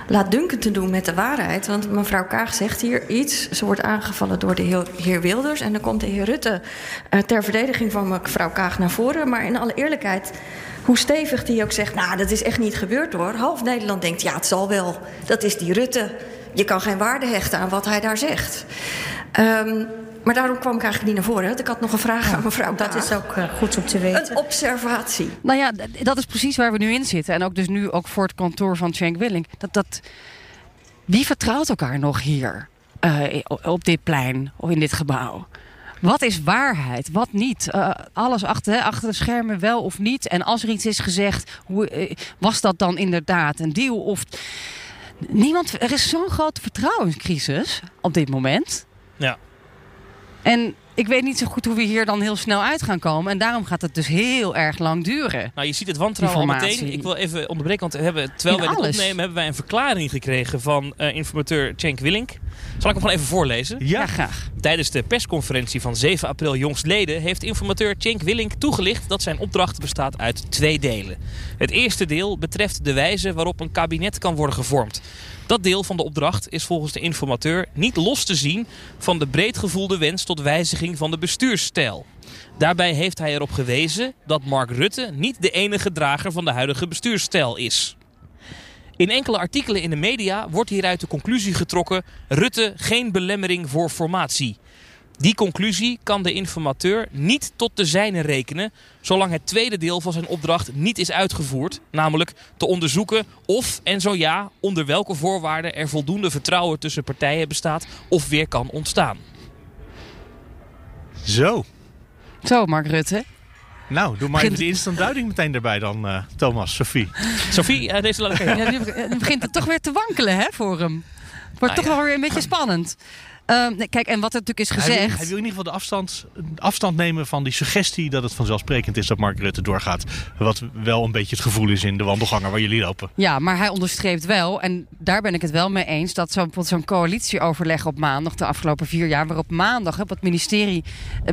laatdunkend te doen met de waarheid. Want mevrouw Kaag zegt hier iets, ze wordt aangevallen door de heer, Wilders en dan komt de heer Rutte eh, ter verdediging van mevrouw Kaag naar voren. Maar in alle eerlijkheid, hoe stevig die ook zegt, nou dat is echt niet gebeurd hoor. Half Nederland denkt, ja het zal wel, dat is die Rutte. Je kan geen waarde hechten aan wat hij daar zegt. Ehm, maar daarom kwam ik eigenlijk niet naar voren. Want Ik had nog een vraag aan mevrouw Dat is ook goed om te weten. Een observatie. Nou ja, dat is precies waar we nu in zitten. En ook dus nu ook voor het kantoor van Cenk Willink. Dat, dat, wie vertrouwt elkaar nog hier? eh, op dit plein of in dit gebouw? Wat is waarheid? Wat niet? Eh, alles achter, hè, achter de schermen wel of niet? En als er iets is gezegd, hoe, was dat dan inderdaad een deal? Of... Niemand, er is zo'n grote vertrouwenscrisis op dit moment. Ja. En ik weet niet zo goed hoe we hier dan heel snel uit gaan komen. En daarom gaat het dus heel erg lang duren. Nou, je ziet het wantrouwen al meteen. Ik wil even onderbreken, want we hebben, terwijl In wij dit alles. opnemen... hebben wij een verklaring gekregen van eh, informateur Cenk Willink. Zal ik hem gewoon even voorlezen? Ja, graag. Tijdens de persconferentie van 7 april jongstleden... heeft informateur Cenk Willink toegelicht dat zijn opdracht bestaat uit twee delen. Het eerste deel betreft de wijze waarop een kabinet kan worden gevormd. Dat deel van de opdracht is volgens de informateur niet los te zien van de breed gevoelde wens tot wijziging van de bestuursstijl. Daarbij heeft hij erop gewezen dat Mark Rutte niet de enige drager van de huidige bestuursstijl is. In enkele artikelen in de media wordt hieruit de conclusie getrokken: Rutte geen belemmering voor formatie. Die conclusie kan de informateur niet tot de zijne rekenen, zolang het tweede deel van zijn opdracht niet is uitgevoerd, namelijk te onderzoeken of en zo ja, onder welke voorwaarden er voldoende vertrouwen tussen partijen bestaat of weer kan ontstaan. Zo. Zo, Mark Rutte. Nou, doe maar even de instantduiding meteen erbij dan, eh, Thomas, Sophie. Sophie, eh, deze laat ik even. Ja, nu be- nu begint het toch weer te wankelen hè, voor hem. Het wordt Nou toch ja. wel weer een beetje spannend. Ehm, nee, kijk, en wat er natuurlijk is Hij wil, gezegd... hij wil in ieder geval de afstand, afstand nemen van die suggestie dat het vanzelfsprekend is dat Mark Rutte doorgaat. Wat wel een beetje het gevoel is in de wandelganger waar jullie lopen. Ja, maar hij onderstreept wel, en daar ben ik het wel mee eens, dat zo'n zo'n coalitieoverleg op maandag, de afgelopen vier jaar, waarop maandag op het ministerie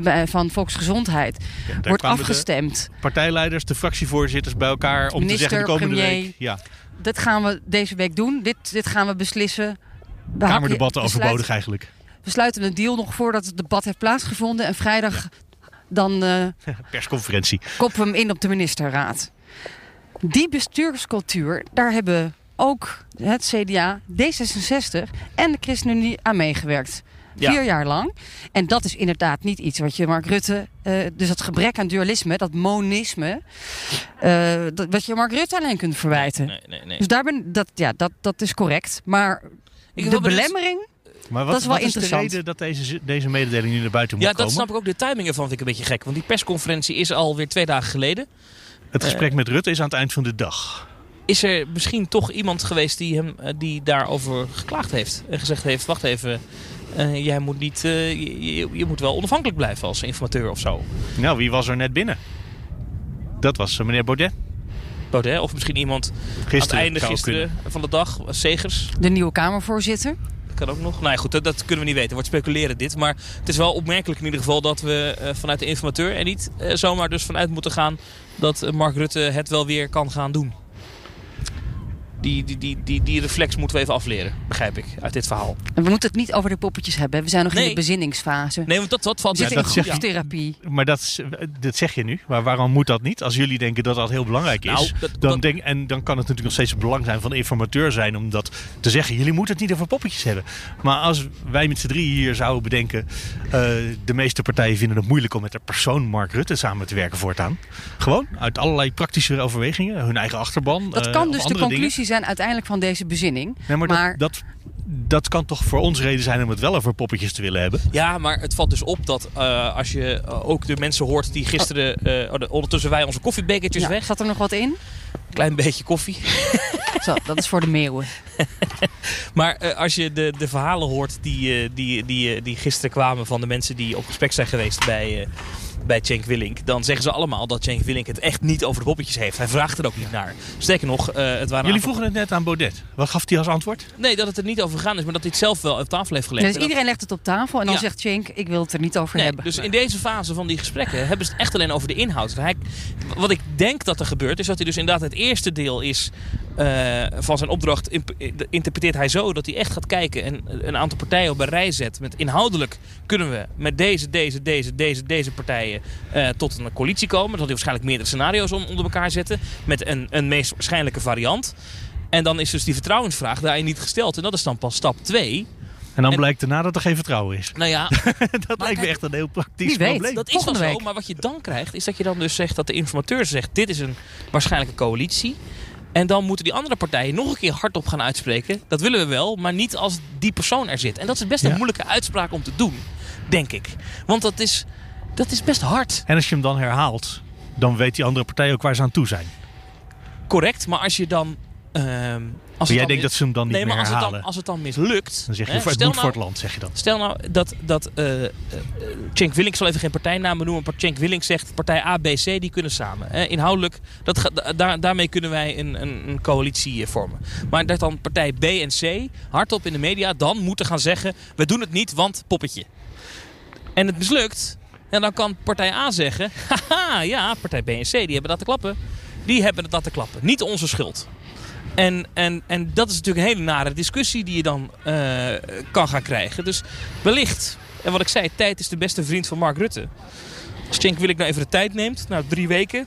eh, van Volksgezondheid wordt de afgestemd. partijleiders, de fractievoorzitters bij elkaar om Minister, te zeggen de komende premier. week. Ja, Dit gaan we deze week doen, dit, dit gaan we beslissen. Kamerdebatten overbodig eigenlijk. We sluiten een deal nog voordat het debat heeft plaatsgevonden en vrijdag dan... eh, Persconferentie. koppen we hem in op de ministerraad. Die bestuurscultuur, daar hebben ook het CDA, D66 en de ChristenUnie aan meegewerkt. Ja. Vier jaar lang. En dat is inderdaad niet iets wat je Mark Rutte... eh, dus dat gebrek aan dualisme, dat monisme... eh, dat, wat je Mark Rutte alleen kunt verwijten. Nee, nee, nee. Dus daar ben, dat, ja, dat, dat is correct. Maar Ik de belemmering, Maar wat, dat is wel wat is de interessant. reden dat deze, deze mededeling nu naar buiten moet Ja, komen? dat snap ik ook. De timing ervan vind ik een beetje gek. Want die persconferentie is alweer twee dagen geleden. Het gesprek Eh, met Rutte is aan het eind van de dag. Is er misschien toch iemand geweest die, hem, eh, die daarover geklaagd heeft? En gezegd heeft, wacht even, eh, jij moet, niet, eh, je, je- moet wel onafhankelijk blijven als informateur of zo. Nou, wie was er net binnen? Dat was meneer Baudet. Baudet, of misschien iemand aan het Gisteren einde gisteren van de dag, Segers. De nieuwe Kamervoorzitter. Kan ook nog. Nou ja, goed, dat, dat kunnen we niet weten. Wordt speculeren dit. Maar het is wel opmerkelijk in ieder geval dat we eh, vanuit de informateur er niet eh, zomaar dus vanuit moeten gaan dat eh, Mark Rutte het wel weer kan gaan doen. Die, die, die, die, die reflex moeten we even afleren, begrijp ik, uit dit verhaal. En we moeten het niet over de poppetjes hebben. We zijn nog in de bezinningsfase. Nee, want dat, dat valt We zitten Ja, in groepstherapie. Maar dat, is- dat zeg je nu. Maar waarom moet dat niet? Als jullie denken dat dat heel belangrijk is. Nou, dat- dan dat- denk, en dan kan het natuurlijk nog steeds het belang zijn van de informateur zijn. Om dat te zeggen. Jullie moeten het niet over poppetjes hebben. Maar als wij met z'n drieën hier zouden bedenken. eh, de meeste partijen vinden het moeilijk om met de persoon Mark Rutte samen te werken voortaan. Gewoon uit allerlei praktische overwegingen. Hun eigen achterban. Dat eh, kan dus de conclusie. Zijn uiteindelijk van deze bezinning. Nee, maar, maar Dat, dat, dat kan toch voor ons reden zijn om het wel over poppetjes te willen hebben. Ja, maar het valt dus op dat eh, als je eh, ook de mensen hoort die gisteren... eh, oh, de- ondertussen wij onze koffiebekertjes Ja, weg. zat er nog wat in? Klein beetje koffie. Zo, dat is voor de meeuwen. Maar eh, als je de, de verhalen hoort die, eh, die, die, die gisteren kwamen van de mensen die op gesprek zijn geweest bij, eh bij Cenk Willink, dan zeggen ze allemaal dat Cenk Willink het echt niet over de poppetjes heeft. Hij vraagt er ook niet naar. Sterker nog, eh, het waren Jullie vroegen het net aan Baudet. Wat gaf hij als antwoord? Nee, dat het er niet over gegaan is, maar dat hij het zelf wel op tafel heeft gelegd. dus dat- iedereen legt het op tafel en dan Ja. zegt Cenk, ik wil het er niet over Nee, hebben. dus in deze fase van die gesprekken hebben ze het echt alleen over de inhoud. Hij, wat ik denk dat er gebeurt, is dat hij dus inderdaad het eerste deel is eh, van zijn opdracht. imp- interpreteert hij zo dat hij echt gaat kijken en een aantal partijen op een rij zet. Met inhoudelijk kunnen we met deze, deze, deze, deze, deze partijen eh, tot een coalitie komen. Dan zal hij waarschijnlijk meerdere scenario's om, onder elkaar zetten. Met een, een meest waarschijnlijke variant. En dan is dus die vertrouwensvraag daarin niet gesteld. En dat is dan pas stap 2. En dan En- blijkt daarna dat er geen vertrouwen is. Nou ja, dat lijkt me echt een heel praktisch Wie weet, probleem. Dat is wel zo, maar wat je dan krijgt is dat je dan dus zegt dat de informateur zegt dit is een waarschijnlijke coalitie. En dan moeten die andere partijen nog een keer hardop gaan uitspreken. Dat willen we wel, maar niet als die persoon er zit. En dat is best een Ja. moeilijke uitspraak om te doen, denk ik. Want dat is, dat is best hard. En als je hem dan herhaalt, dan weet die andere partij ook waar ze aan toe zijn. Correct, maar als je dan... ehm, als jij denkt dat ze hem dan niet nee, meer maar als het, dan, herhalen. als het dan mislukt... Dan zeg je, hè, het stel moet nou- voor het land, zeg je dan. Stel nou dat, dat Cenk Willink, ik zal even geen partijnamen noemen, maar Cenk Willink zegt partij A, B, C, die kunnen samen. Inhoudelijk, dat ga- da- daar, daarmee kunnen wij een, een, een coalitie eh, vormen. Maar dat dan partij B en C hardop in de media dan moeten gaan zeggen, we doen het niet, want poppetje. En het mislukt, en dan kan partij A zeggen, haha, ja, partij B en C, die hebben dat te klappen. Die hebben dat te klappen, niet onze schuld. En, en, en dat is natuurlijk een hele nare discussie die je dan eh, kan gaan krijgen. Dus wellicht, en wat ik zei, tijd is de beste vriend van Mark Rutte. Als Cenk wil ik nou even de tijd neemt, nou drie weken.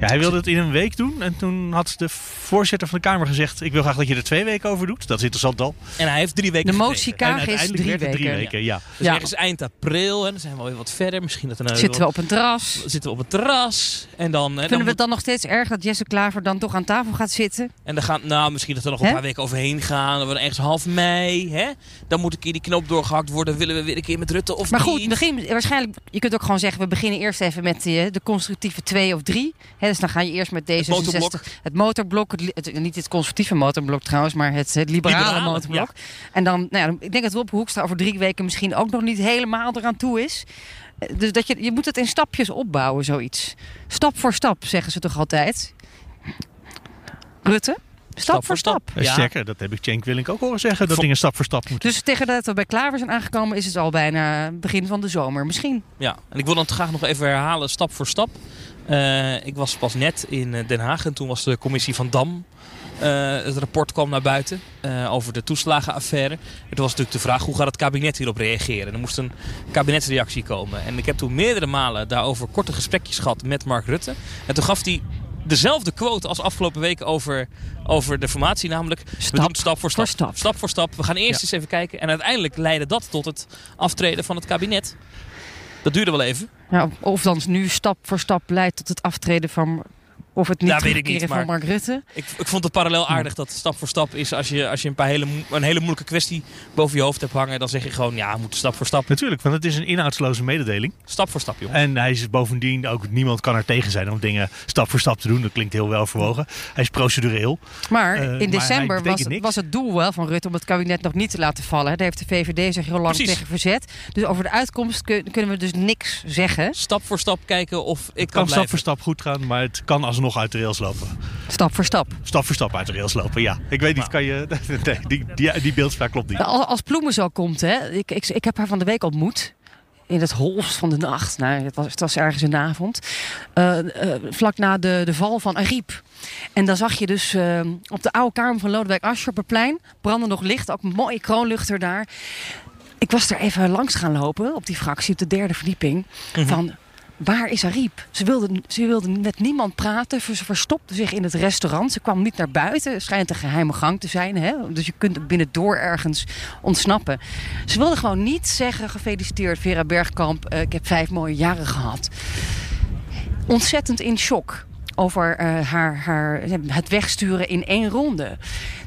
Ja, hij wilde het in een week doen. En toen had de voorzitter van de Kamer gezegd... ik wil graag dat je er twee weken over doet. Dat is interessant al. En hij heeft drie weken De motie En Kaag is drie werd het drie weken. Ja. Dus Ja. ergens eind april, en dan zijn we alweer wat verder. Misschien dat er nou Zitten we op een terras? zitten we op het terras. En dan, eh, dan Vinden we het dan nog steeds erg dat Jesse Klaver dan toch aan tafel gaat zitten? En dan gaan, nou, misschien dat er nog een paar weken overheen gaan. Dan wordt ergens half mei. Hè? Dan moet een keer die knoop doorgehakt worden. Willen we weer een keer met Rutte of Maar niet? goed, begin, waarschijnlijk, je kunt ook gewoon zeggen, we beginnen eerst even met de, de constructieve twee of drie. Hè, dus dan ga je eerst met D66, motorblok. het motorblok, het, niet het conservatieve motorblok trouwens, maar het, het liberale, Liberale, motorblok. En dan, nou ja, ik denk dat Wopke Hoekstra over drie weken misschien ook nog niet helemaal eraan toe is. Eh, Dus dat je, je moet het in stapjes opbouwen, zoiets. Stap voor stap, zeggen ze toch altijd? Rutte? Stap, voor stap. Eh, Sterker, dat heb ik Cenk Willink ook horen zeggen. Dat dingen stap voor stap moeten. Dus tegen dat we bij Klaver zijn aangekomen, is het al bijna begin van de zomer. Misschien. Ja, en ik wil dan graag nog even herhalen, stap voor stap. Eh, ik was pas net in eh, Den Haag en toen was de commissie van Dam. eh, het rapport kwam naar buiten over de toeslagenaffaire. Het was natuurlijk de vraag hoe gaat het kabinet hierop reageren. Er moest een kabinetsreactie komen. En ik heb toen meerdere malen daarover korte gesprekjes gehad met Mark Rutte. En toen gaf hij dezelfde quote als afgelopen week over, over de formatie. Namelijk, we doen het stap voor stap. stap. Stap voor stap. We gaan eerst Ja. eens even kijken. En uiteindelijk leidde dat tot het aftreden van het kabinet. Dat duurde wel even. Ja, of dan nu stap voor stap leidt tot het aftreden van Of het niet Ja, weet ik terugkeren niet, van maar- Mark Rutte. Ik, ik vond het parallel aardig dat stap voor stap is. Als je, als je een, paar hele, een hele moeilijke kwestie boven je hoofd hebt hangen, dan zeg je gewoon, ja, we moeten stap voor stap. Natuurlijk, want het is een inhoudsloze mededeling. Stap voor stap, joh. En hij is bovendien ook, niemand kan er tegen zijn om dingen stap voor stap te doen. Dat klinkt heel welverwogen. Hij is procedureel. Maar Eh, in maar december was, was het doel wel van Rutte om het kabinet nog niet te laten vallen. Daar heeft de VVD zich heel lang Precies. tegen verzet. Dus over de uitkomst kun- kunnen we dus niks zeggen. Stap voor stap kijken of ik Het kan, kan stap voor stap goed gaan, maar het kan alsnog uit de rails lopen. Stap voor stap. Stap voor stap uit de rails lopen, ja. Ik weet niet, kan je... Nee, die, die, die beeldspraak klopt niet. Als, als Ploemen zo komt, hè. Ik, ik, ik heb haar van de week ontmoet. In het holst van de nacht. Nou, het was, het was ergens in de avond. Eh, eh, vlak na de, de val van Ariep. En dan zag je dus eh, op de oude kamer van Lodewijk Asscher op het plein... brandde nog licht, ook een mooie kroonluchter daar. Ik was er even langs gaan lopen op die fractie, op de derde verdieping. Mhm. Van, waar is Ariep? Ze wilde, ze wilde met niemand praten. Ze verstopte zich in het restaurant. Ze kwam niet naar buiten. Het schijnt een geheime gang te zijn. Hè? Dus je kunt binnendoor ergens ontsnappen. Ze wilde gewoon niet zeggen... gefeliciteerd Vera Bergkamp, eh, ik heb vijf mooie jaren gehad. Ontzettend in shock over eh, haar, haar, het wegsturen in één ronde.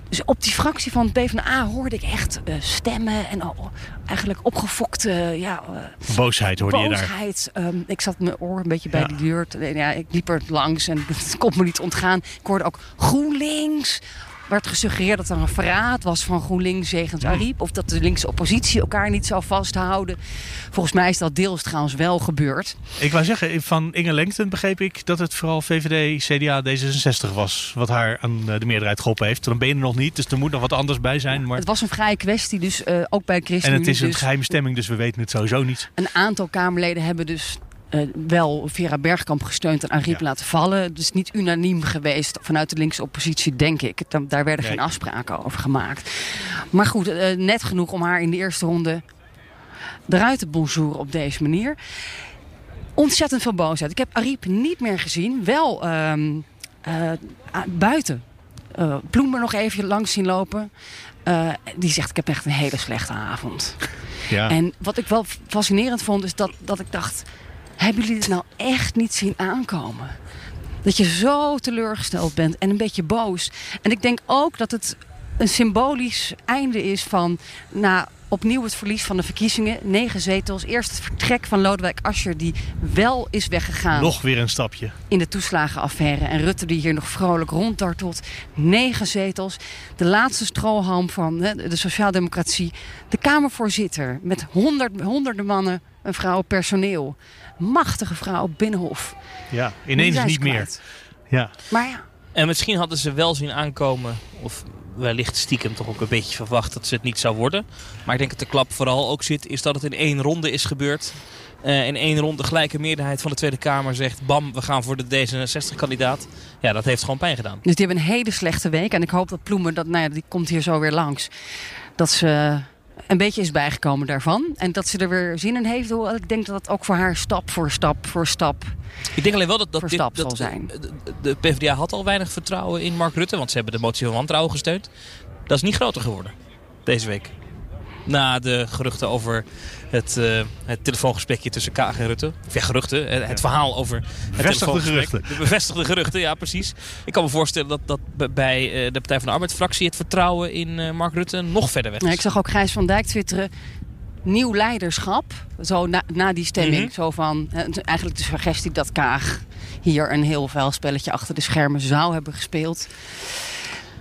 Dus op die fractie van het PvdA hoorde ik echt eh, stemmen en al, eigenlijk opgefokte ja, eh, Boosheid hoorde je daar. boosheid. Ehm, ik zat mijn oor een beetje bij Ja. die deur. te- Ja, ik liep er langs en het kon me niet ontgaan. Ik hoorde ook GroenLinks. Werd gesuggereerd dat er een verraad was van GroenLinks jegens Ariep. Of dat de linkse oppositie elkaar niet zou vasthouden. Volgens mij is dat deels trouwens wel gebeurd. Ik wou zeggen, van Inge Lengten begreep ik dat het vooral VVD, CDA, D66 was. Wat haar aan de meerderheid geholpen heeft. Dan ben je er nog niet, dus er moet nog wat anders bij zijn. Maar... Het was een vrije kwestie, dus eh, ook bij En ChristenUnie. het is een dus geheime stemming, dus we weten het sowieso niet. Een aantal Kamerleden hebben dus eh, wel Vera Bergkamp gesteund en Ariep laten vallen. Is niet unaniem geweest vanuit de linkse oppositie, denk ik. Dan- Daar werden geen afspraken over gemaakt. Maar goed, eh, net genoeg om haar in de eerste ronde eruit te bonjouren op deze manier. Ontzettend veel boosheid. Ik heb Ariep niet meer gezien. Wel ehm, eh, buiten. Ploemer nog even langs zien lopen. Die zegt, ik heb echt een hele slechte avond. Ja. En wat ik wel fascinerend vond, is dat, dat ik dacht... hebben jullie dit nou echt niet zien aankomen? Dat je zo teleurgesteld bent en een beetje boos. En ik denk ook dat het een symbolisch einde is van... na opnieuw het verlies van de verkiezingen. Negen zetels. Eerst het vertrek van Lodewijk Asscher, die wel is weggegaan Nog weer een stapje. in de toeslagenaffaire. En Rutte die hier nog vrolijk ronddartelt. Negen zetels. De laatste strohalm van hè, de sociaaldemocratie. De Kamervoorzitter met honderd, honderden mannen en vrouwen personeel. Machtige vrouw op Binnenhof. Ja, ineens niet meer. Ja. Maar ja, En misschien hadden ze wel zien aankomen, of wellicht stiekem toch ook een beetje verwacht dat ze het niet zou worden. Maar ik denk dat de klap vooral ook zit, is dat het in één ronde is gebeurd. Eh, in één ronde gelijke meerderheid van de Tweede Kamer zegt, bam, we gaan voor de D66-kandidaat. Ja, dat heeft gewoon pijn gedaan. dus die hebben een hele slechte week. En ik hoop dat Ploemen, dat, nou ja, die komt hier zo weer langs. Dat ze een beetje is bijgekomen daarvan. En dat ze er weer zin in heeft. Ik denk dat het ook voor haar stap voor stap voor stap Ik denk alleen wel dat, dat, dit- stap dat zal zijn. de PvdA had al weinig vertrouwen in Mark Rutte, want ze hebben de motie van wantrouwen gesteund. Dat is niet groter geworden deze week. Na de geruchten over het, eh, het telefoongesprekje tussen Kaag en Rutte. Of ja, geruchten. eh, Het verhaal over het Bevestigde geruchten. De bevestigde geruchten, ja precies. Ik kan me voorstellen dat, dat bij eh, de Partij van de Arbeid-fractie het vertrouwen in eh, Mark Rutte nog verder weg is. Ik zag ook Gijs van Dijk twitteren. Nieuw leiderschap. Zo na, na die stemming. Mhm. Zo van, eigenlijk de suggestie dat Kaag hier een heel vuil spelletje achter de schermen zou hebben gespeeld.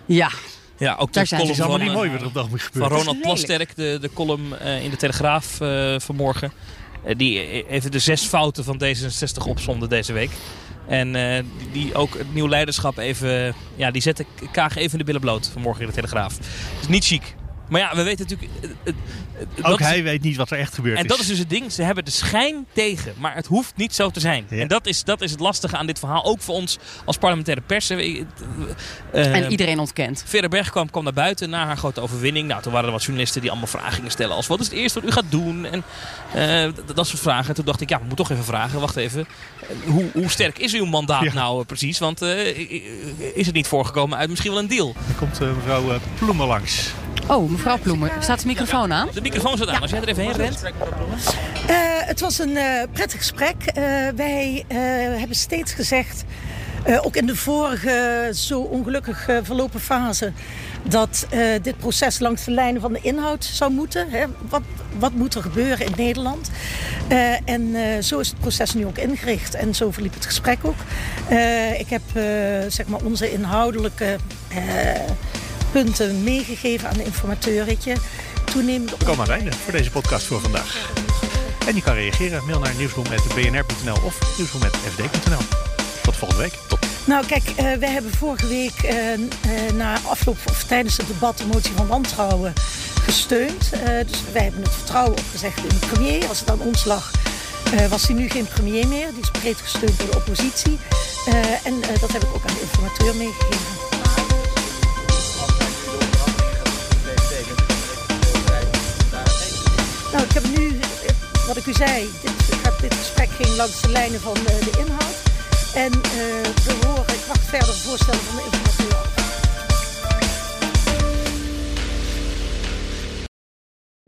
Ja, Ja, ook Daar de zijn ze. column is allemaal van, niet eh, mooi wat er op dat moment Van. Ronald. Plasterk, de, de column eh, in de Telegraaf eh, vanmorgen. Eh, die even de zes fouten van D66 opzomde deze week. En eh, die ook het nieuw leiderschap even... Ja, die zette Kaag even de billen bloot vanmorgen in de Telegraaf. Dus niet chic. Maar ja, we weten natuurlijk... eh, eh, eh, Ook is- hij weet niet wat er echt gebeurd en dat is dus het ding. Ze hebben de schijn tegen. Maar het hoeft niet zo te zijn. En dat is, dat is het lastige aan dit verhaal. Ook voor ons als parlementaire pers. En iedereen ontkent. Vera Bergkamp kwam naar buiten na haar grote overwinning. Nou, toen waren er wat journalisten die allemaal vragen gingen stellen. Als wat is het eerste wat u gaat doen? En eh, dat soort vragen. En toen dacht ik, ja, we moeten toch even vragen. Wacht even. Hoe, hoe sterk is uw mandaat nou precies? Want eh, is het niet voorgekomen uit misschien wel een deal? Er komt eh, mevrouw Ploemen langs. Oh, mevrouw Ploemen. Staat de microfoon aan? De microfoon staat aan. Als jij er even heen rent. Eh, het was een eh, prettig gesprek. Eh, wij eh, hebben steeds gezegd Uh, ook in de vorige zo ongelukkig uh, verlopen fase dat uh, dit proces langs de lijnen van de inhoud zou moeten. Hè? Wat, wat moet er gebeuren in Nederland? en zo is het proces nu ook ingericht en zo verliep het gesprek ook. ik heb zeg maar onze inhoudelijke punten meegegeven aan de informateuretje. We komen aan het einde voor deze podcast voor vandaag. En je kan reageren. Mail naar nieuwsroom.bnr.nl of nieuwsroom.fd.nl. Tot volgende week. Tot. Nou kijk, uh, wij hebben vorige week uh, uh, na afloop of tijdens het debat de motie van wantrouwen gesteund. dus wij hebben het vertrouwen opgezegd in de premier. Als het aan ons lag, was hij nu geen premier meer. Die is breed gesteund door de oppositie. en dat heb ik ook aan de informateur meegegeven. Wat ik u zei, dit, dit gesprek ging langs de lijnen van de, de inhoud. En uh, we horen, ik wacht verder voorstellen van de informateur.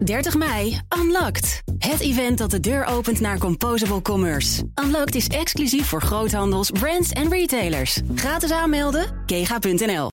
30 mei, Unlocked. Het event dat de deur opent naar Composable Commerce. Unlocked is exclusief voor groothandels, brands en retailers. Gratis aanmelden, kega.nl.